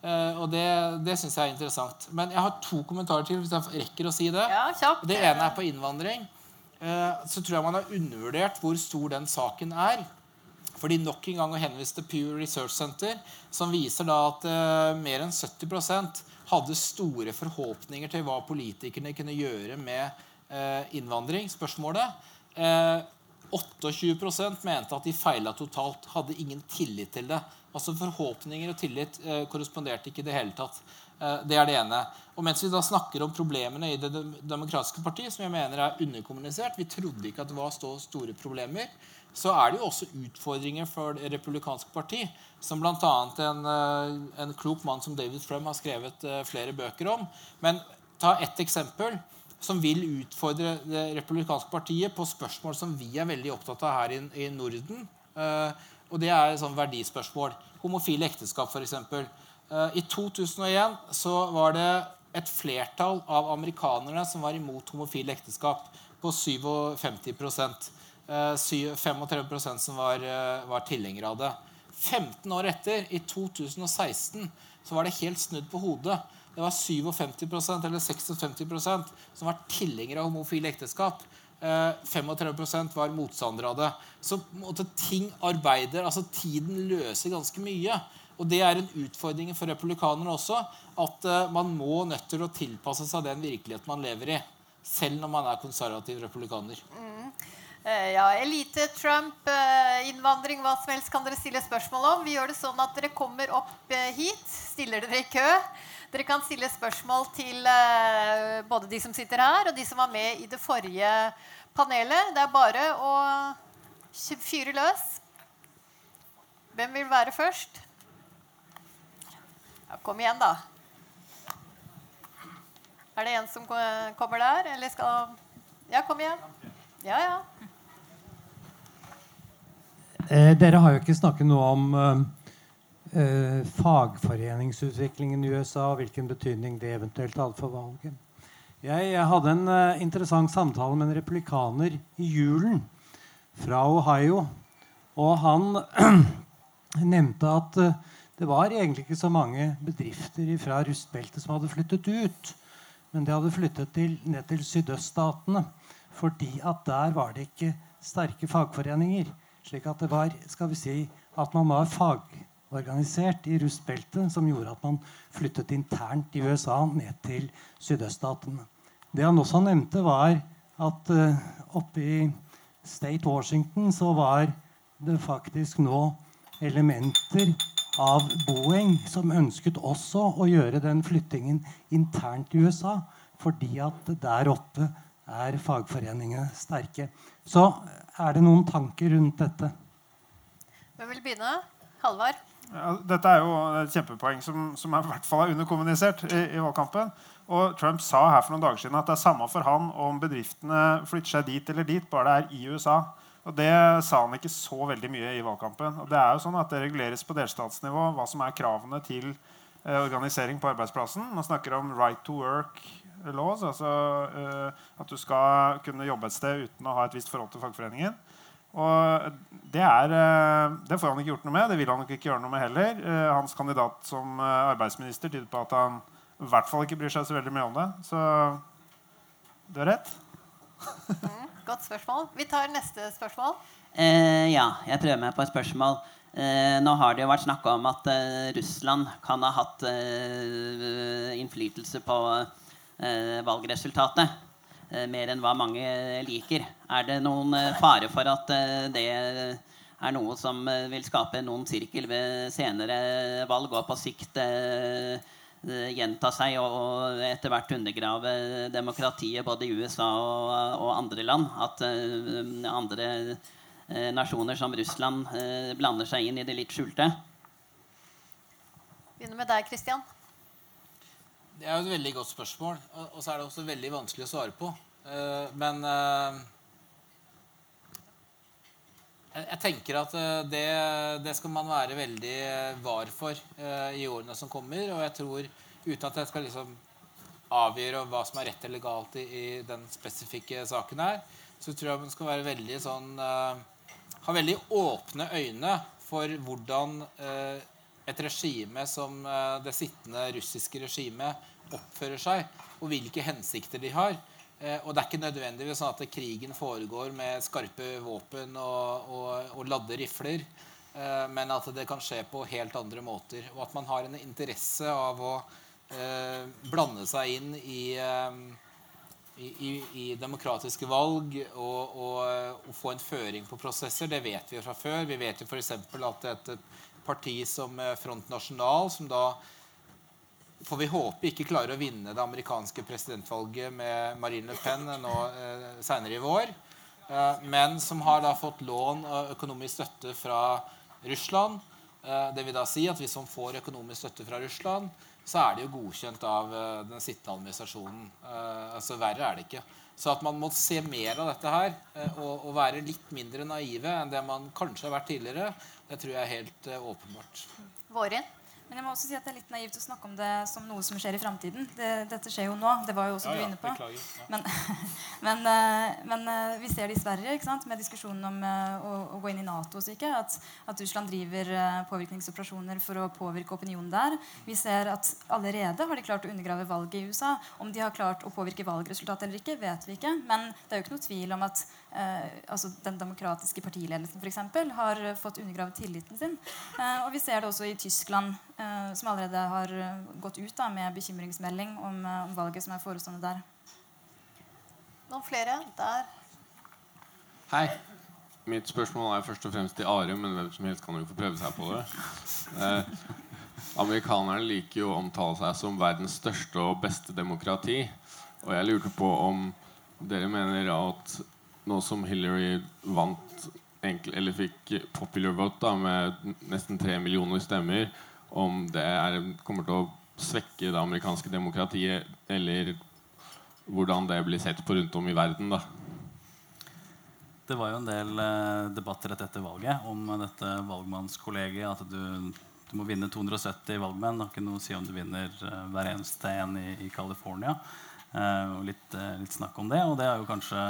Uh, og Det, det syns jeg er interessant. Men jeg har to kommentarer til. hvis jeg rekker å si Det ja, Det ene er på innvandring. Uh, så tror jeg man har undervurdert hvor stor den saken er. Fordi nok en gang å henvise til Pew Research Center, som viser da at mer enn 70% hadde store forhåpninger til hva politikerne kunne gjøre med innvandring. Spørsmålet. 28% mente at de feila totalt. Hadde ingen tillit til det. Altså Forhåpninger og tillit eh, korresponderte ikke i det hele tatt. Eh, det er det ene. Og mens vi da snakker om problemene i Det demokratiske partiet, som jeg mener er underkommunisert Vi trodde ikke at det var så store problemer. Så er det jo også utfordringer for Det republikanske parti, som bl.a. En, eh, en klok mann som David Frum har skrevet eh, flere bøker om. Men ta ett eksempel som vil utfordre Det republikanske partiet på spørsmål som vi er veldig opptatt av her i, i Norden. Eh, og det er sånn verdispørsmål. Homofile ekteskap, f.eks. Uh, I 2001 så var det et flertall av amerikanerne som var imot homofile ekteskap, på 57 uh, 35% som var, uh, var tilhengere av det. 15 år etter, i 2016, så var det helt snudd på hodet. Det var 57% eller 56% som var tilhengere av homofile ekteskap. 35 eh, var motstandere av det. Så ting arbeider, altså Tiden løser ganske mye. Og det er en utfordring for republikanerne også. At uh, man må nødt til å tilpasse seg den virkeligheten man lever i. Selv når man er konservativ republikaner. Mm. Uh, ja, Elite, Trump, innvandring, hva som helst kan dere stille spørsmål om. Vi gjør det sånn at dere kommer opp hit, stiller dere i kø. Dere kan stille spørsmål til uh, både de som sitter her, og de som var med i det forrige panelet. Det er bare å fyre løs. Hvem vil være først? Ja, kom igjen, da. Er det en som kommer der, eller skal Ja, kom igjen. Ja, ja. Eh, dere har jo ikke snakket noe om eh, eh, fagforeningsutviklingen i USA og hvilken betydning det eventuelt hadde for valget. Jeg, jeg hadde en eh, interessant samtale med en replikaner i julen fra Ohio. Og han *clears throat* nevnte at uh, det var egentlig ikke så mange bedrifter fra rustbeltet som hadde flyttet ut. Men de hadde flyttet til, ned til sydøststatene. Fordi at der var det ikke sterke fagforeninger. Slik at det var skal vi si, at man var fag, organisert i rustbeltet, som gjorde at man flyttet internt i USA ned til sydøststatene. Det han også nevnte, var at uh, oppe i State Washington så var det faktisk nå elementer av Boeing som ønsket også å gjøre den flyttingen internt i USA, fordi at der oppe er fagforeningene sterke. Så er det noen tanker rundt dette? Hvem vil begynne? Halvard? Ja, dette er jo et kjempepoeng som, som er, i hvert fall er underkommunisert i, i, valgkampen. Og Trump sa her for noen dager siden at det er samme for han om bedriftene flytter seg dit eller dit, bare det er i USA. Og Det sa han ikke så veldig mye i valgkampen. Og Det er jo sånn at det reguleres på delstatsnivå hva som er kravene til eh, organisering på arbeidsplassen. Man snakker om right to work laws, altså eh, at du skal kunne jobbe et sted uten å ha et visst forhold til fagforeningen. Og det, er, eh, det, får han ikke gjort noe med. Det vil han nok ikke gjøre noe med heller. Eh, hans kandidat som eh, arbeidsminister tyder på at han i hvert fall ikke bryr seg så veldig mye om det. Så du har rett. mm, godt spørsmål. Vi tar neste spørsmål. Eh, ja, jeg prøver meg på et spørsmål. Eh, nå har det jo vært snakka om at eh, Russland kan ha hatt innflytelse på valgresultatet. Eh, mer enn hva mange liker. Er det noen eh, fare for at eh, det er noe som eh, vil skape noen sirkel ved senere valg, og på sikt eh, eh, gjenta seg og, etter hvert undergrave demokratiet både i USA og, andre land? At eh, andre eh, nasjoner som Russland eh, blander seg inn i det litt skjulte? Begynner med deg, Kristian. Det er jo et veldig godt spørsmål, og så er det også veldig vanskelig å svare på. Eh, men eh, jeg, tenker at eh, det, det skal man være veldig var for i årene som kommer. Og jeg tror, uten at jeg skal liksom avgjøre hva som er rett eller galt i, den spesifikke saken her, så tror jeg man skal være veldig sånn Ha veldig åpne øyne for hvordan et regime som eh, det sittende russiske regimet oppfører seg, og hvilke hensikter de har. Eh, og det er ikke nødvendigvis sånn at krigen foregår med skarpe våpen og, og, og ladde rifler, eh, men at det kan skje på helt andre måter. Og at man har en interesse av å blande seg inn i, i, i, demokratiske valg og, og, få en føring på prosesser. Det vet vi fra før. Vi vet jo f.eks. at et parti som eh, Front National, som da får vi håpe ikke klarer å vinne det amerikanske presidentvalget med Marine Le Pen nå eh, senere i vår, eh, men som har da fått lån og økonomisk støtte fra Russland. Eh, det vil da si at hvis man får økonomisk støtte fra Russland, så er det jo godkjent av eh, den sittende administrasjonen. Eh, altså Verre er det ikke. Så at man må se mer av dette her eh, og, og være litt mindre naive enn det man kanskje har vært tidligere, det tror jeg er helt eh, åpenbart. Vårin? Men jeg må også si at det er litt naivt å snakke om det som noe som skjer i framtiden. Det, dette skjer jo nå. Det var jo også Ja, du ja, inne på. beklager, ja. Men, *laughs* men, eh, men eh, vi ser det i Sverige ikke sant? med diskusjonen om å, å gå inn i Nato. Så ikke, at, at Russland driver påvirkningsoperasjoner for å påvirke opinionen der. Vi ser at allerede har de klart å undergrave valget i USA. Om de har klart å påvirke valgresultatet eller ikke, vet vi ikke. Men det er jo ikke noe tvil om at altså den demokratiske partiledelsen for eksempel, har fått undergravet tilliten sin. Eh, og vi ser det også i Tyskland, eh, som allerede har eh, gått ut da, med bekymringsmelding om, eh, om valget som er forestående der. Noen flere? Der. Hei. Mitt spørsmål er først og fremst til Are, men hvem som helst kan jo få prøve seg på det. Eh, amerikanerne liker jo å omtale seg som verdens største og beste demokrati. Og jeg lurte på om dere mener at nå som Hillary vant eller fikk popular vote da, med nesten tre millioner stemmer, om det er, kommer til å svekke det amerikanske demokratiet, eller hvordan det blir sett på rundt om i verden. da. Det var jo en del eh, debatter rett etter valget om dette valgmannskollegiet. At du, du må vinne 270 valgmenn. Det har ikke noe å si om du vinner eh, hver eneste en i, i. Eh, og litt, eh, litt snakk om det. Og det er jo kanskje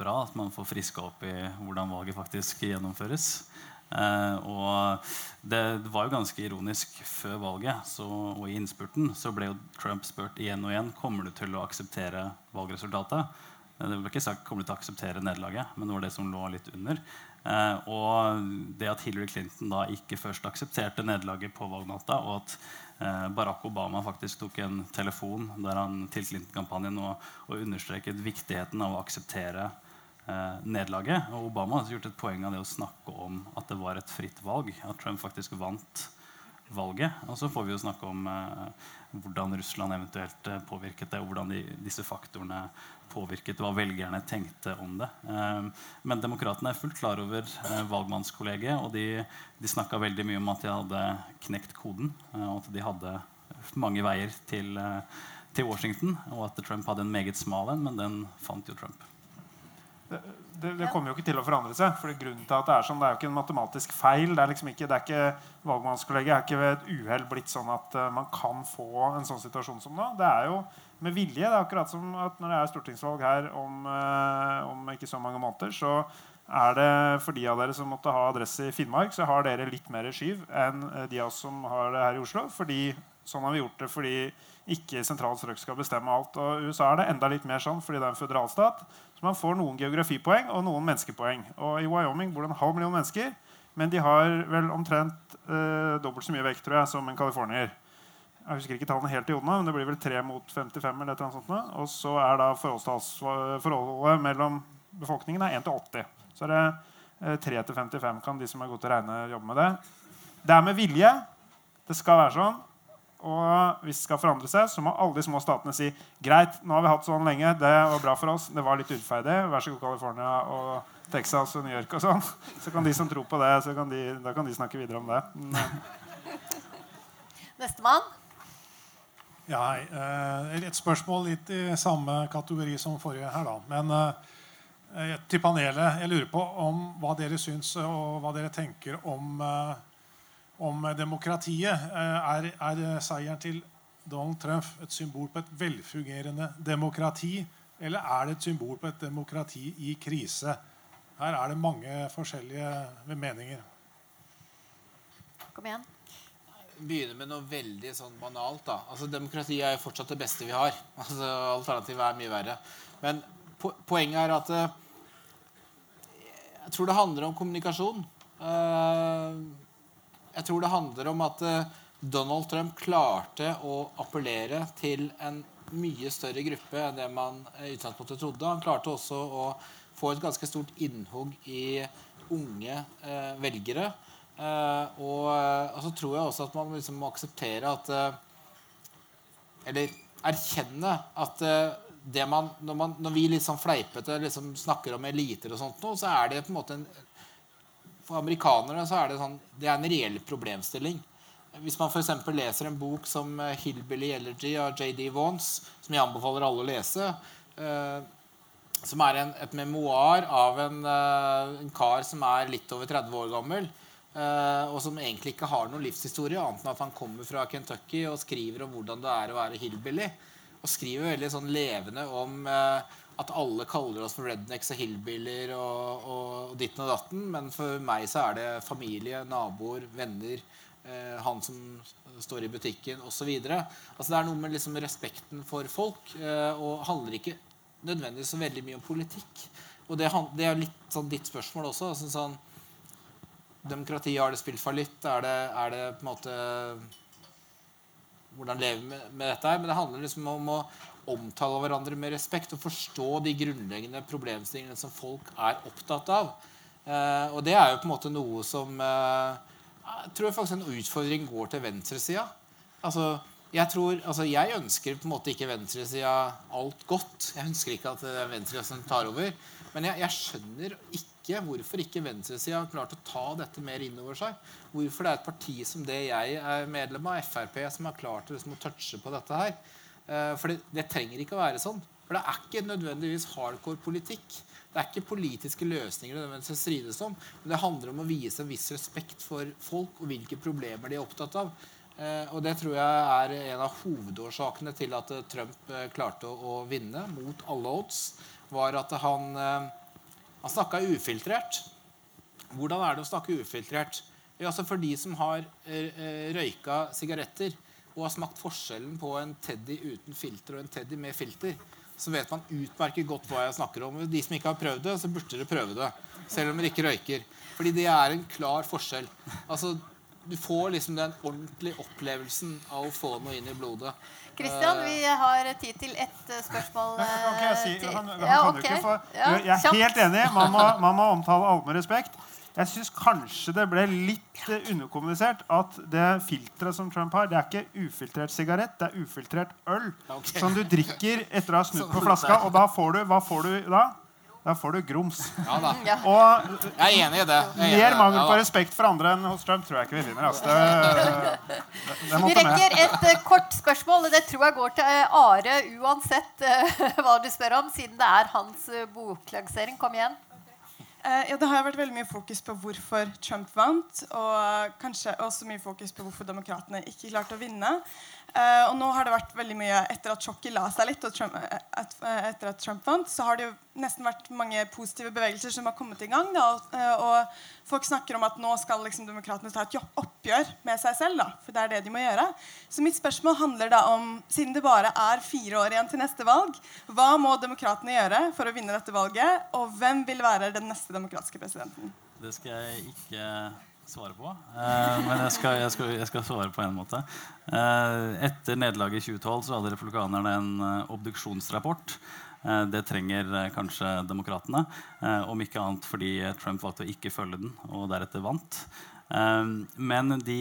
bra at man får friska opp i hvordan valget faktisk gjennomføres. Eh, og det, var jo ganske ironisk før valget så, og i innspurten så ble jo Trump spurt igjen og igjen kommer du til å akseptere valgresultatet. Eh, Det ble ikke sagt kommer du til å akseptere nederlaget, men det var det som lå litt under. Eh, og det at Hillary Clinton da ikke først aksepterte nederlaget på valgnatta, og at eh, Barack Obama faktisk tok en telefon der han til Clinton-kampanjen og, og understreket viktigheten av å akseptere eh, nederlaget. Og Obama har gjort et poeng av det å snakke om at det var et fritt valg. At Trump faktisk vant valget. Og så får vi jo snakke om eh, hvordan Russland eventuelt eh, påvirket det, og hvordan de, disse faktorene påvirket hva velgerne tenkte om det. Eh, men demokratene er fullt klar over eh, valgmannskollegiet, og de, de snakka veldig mye om at de hadde knekt koden, eh, og at de hadde mange veier til, eh, til Washington, og at Trump hadde en meget smal en, men den fant jo Trump. Det, det kommer jo ikke til å forandre seg. For grunnen til at Det er sånn, det er jo ikke en matematisk feil. det er liksom ikke, ikke Valgmannskollegiet er ikke ved et uhell blitt sånn at uh, man kan få en sånn situasjon som nå. Det er jo med vilje. Det er akkurat som at når det er stortingsvalg her om, uh, om ikke så mange måneder, så er det for de av dere som måtte ha adresse i Finnmark, så har dere litt mer skyv enn uh, de av oss som har det her i Oslo. fordi Sånn har vi gjort det fordi ikke sentralt strøk skal bestemme alt. Og USA er det enda litt mer sånn fordi det er en føderalstat. Så man får noen geografipoeng og noen menneskepoeng. Og I Wyoming bor det en halv million mennesker, men de har vel omtrent eh, dobbelt så mye vekt tror jeg, som en californier. jeg husker ikke tallene helt i hodet, men det blir vel 3 mot 55. eller et sånt. Og så er da forholdet mellom befolkningen er 1 til 80. Så er det eh, 3 til 55 kan de som er gode til å regne, jobbe med det. Det er med vilje. Det skal være sånn. Og hvis det skal forandre seg, så må alle de små statene si greit, nå har vi hatt sånn lenge, det var bra for oss, det var litt urettferdig. Vær så god, California og Texas og New York og sånn. *laughs* Så kan de som tror på det, så kan de, da kan de snakke videre om det. Eh, Nestemann. Ja, hei. Eh, Et spørsmål litt i samme kategori som forrige her, da. Men eh, til panelet. Jeg lurer på om hva dere syns og hva dere tenker om, om demokratiet. Eh, Er, er seieren til Donald Trump et symbol på et velfungerende demokrati? Eller er det et symbol på et demokrati i krise? Her er det mange forskjellige meninger. Kom igjen. begynne med noe veldig sånn banalt. da. Altså Demokrati er jo fortsatt det beste vi har. *laughs* Altså Alternativet er mye verre. Men po poenget er at eh, jeg tror det handler om kommunikasjon. Eh, jeg tror det handler om at eh, Donald Trump klarte å appellere til en mye større gruppe enn det man i utgangspunktet trodde. Han klarte også å få et ganske stort innhugg i unge eh, velgere. Eh, og, eh, og så tror jeg også at man liksom må akseptere at eh, Eller erkjenne at eh, man, når, man, når vi sånn fleipete liksom snakker om eliter og sånt nå, så er det på en måte en For amerikanere så er det sånn Det er en reell problemstilling. Hvis man f.eks. leser en bok som eh, 'Hillbilly Elegy' av JD Vance, som jeg anbefaler alle å lese, eh, som er en, et memoar av en, eh, en kar som er litt over 30 år gammel, eh, og som egentlig ikke har noen livshistorie, annet enn at han kommer fra Kentucky og skriver om hvordan det er å være hillbilly. Og skriver veldig sånn levende om eh, at alle kaller oss for rednecks og hillbiller og, og ditten og datten, men for meg så er det familie, naboer, venner, eh, han som står i butikken osv. Altså, det er noe med liksom respekten for folk, eh, og handler ikke nødvendigvis så veldig mye om politikk. Og det, det er litt sånn ditt spørsmål også. Altså, sånn, demokrati, har det spilt fallitt? Er er det på en måte hvordan lever vi med, med dette her? Men det handler liksom om å omtale hverandre med respekt og forstå de grunnleggende problemstillingene som folk er opptatt av. Eh, og det er jo på en måte noe som eh, Jeg tror faktisk en utfordring går til venstresida. Altså, jeg, tror, altså, jeg ønsker på en måte ikke venstresida alt godt. Jeg ønsker ikke at det er venstresida som tar over. Men jeg, jeg skjønner ikke hvorfor ikke venstresida har klart å ta dette mer inn over seg. Hvorfor det er et parti som det jeg er medlem av, Frp, som har klart liksom, å touche på dette her. Eh, for det, det trenger ikke å være sånn. For det er ikke nødvendigvis hardcore politikk. Det er ikke politiske løsninger det nødvendigvis strides om. Men det handler om å vise en viss respekt for folk og hvilke problemer de er opptatt av. Eh, og det tror jeg er en av hovedårsakene til at eh, Trump klarte å, vinne mot alle odds. Var at han, han snakka ufiltrert. Hvordan er det å snakke ufiltrert? Altså For de som har røyka sigaretter og har smakt forskjellen på en Teddy uten filter og en Teddy med filter, så vet man utmerket godt hva jeg snakker om. De som ikke har prøvd det, så burde dere prøve det. Selv om dere ikke røyker. Fordi det er en klar forskjell. Altså, Du får liksom den ordentlige opplevelsen av å få noe inn i blodet. Kristian, vi har tid til ett eh, spørsmål. Kan jeg si, eh, han, han Ja, okay. Ja, jeg er helt enig. Man må, man må omtale alle med respekt. Jeg syns kanskje det ble litt eh, underkommunisert at det filteret som Trump har, det er ikke ufiltrert sigarett, det er ufiltrert øl. okay. Som du drikker etter å ha snudd *laughs* på flaska. Og da får du Hva får du da? Da får du grums. Ja da. Og Jeg er enig i det. Er mer mangel på respekt for andre enn hos Trump tror jeg ikke vi vinner. Altså. Det, det, det Vi rekker et uh, kort spørsmål. Det tror jeg går til eh, Are uansett uh, *laughs* hva du spør om, siden det er hans uh, boklansering. Kom igjen. Eh, ja, det har vært veldig mye fokus på hvorfor Trump vant, og kanskje også mye fokus på hvorfor demokratene ikke klarte å vinne. Eh, og nå har det vært veldig mye Etter at sjokket la seg litt, og Trump, et, eh, etter at Trump vant, så har det jo nesten vært mange positive bevegelser som har kommet i gang. Da, og, eh, og folk snakker om at nå skal liksom demokratene ta et oppgjør med seg selv. Da, for det er det de må gjøre. Så mitt spørsmål handler da om, siden det bare er fire år igjen til neste valg, hva må demokratene gjøre for å vinne dette valget, og hvem vil være den neste demokratiske presidenten? Det skal jeg ikke svare på. Eh, men jeg skal, jeg, skal, jeg skal, svare på en måte. Eh, etter nederlaget i 2012 så hadde republikanerne en uh, obduksjonsrapport. Eh, det trenger eh, kanskje demokratene. Eh, om ikke annet fordi Trump valgte å ikke følge den og deretter vant. Um, men de,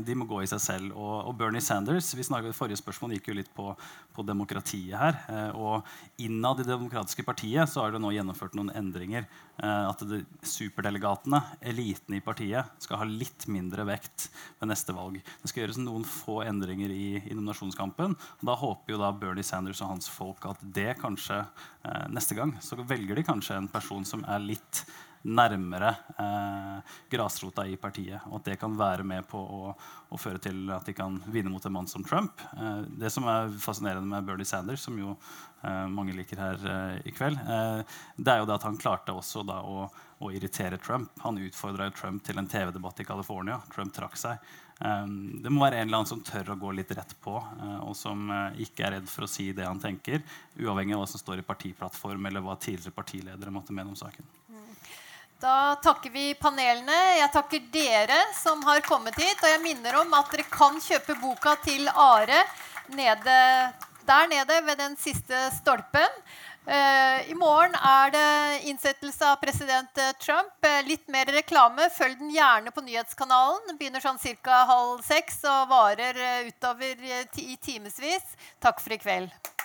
de, må gå i seg selv. Og, og Bernie Sanders vi snakket, Forrige spørsmål gikk jo litt på, på demokratiet her. Uh, og innad i Det demokratiske partiet så har det nå gjennomført noen endringer. Uh, at det, superdelegatene, eliten i partiet, skal ha litt mindre vekt ved neste valg. Det skal gjøres noen få endringer i, i nominasjonskampen. Og da håper jo da Bernie Sanders og hans folk at det kanskje neste gang så velger de kanskje en person som er litt nærmere eh, grasrota i partiet. Og at det kan være med på å, å, føre til at de kan vinne mot en mann som Trump. Eh, det som er fascinerende med Bernie Sanders, som jo eh, mange liker her eh, i kveld, eh, det er jo det at han klarte også da å, å irritere Trump. Han utfordra Trump til en TV-debatt i California. Trump trakk seg. Um, det må være en eller annen som tør å gå litt rett på, og som ikke er redd for å si det han tenker, uavhengig av hva som står i partiplattform eller hva tidligere partiledere måtte mene om saken. Da takker vi panelene. Jeg takker dere som har kommet hit. Og jeg minner om at dere kan kjøpe boka til Are nede, der nede ved den siste stolpen. Uh, I morgen er det innsettelse av president eh, Trump. Uh, litt mer reklame. Følg den gjerne på nyhetskanalen. Den begynner sånn ca. halv seks og varer utover i timevis. Takk for i kveld.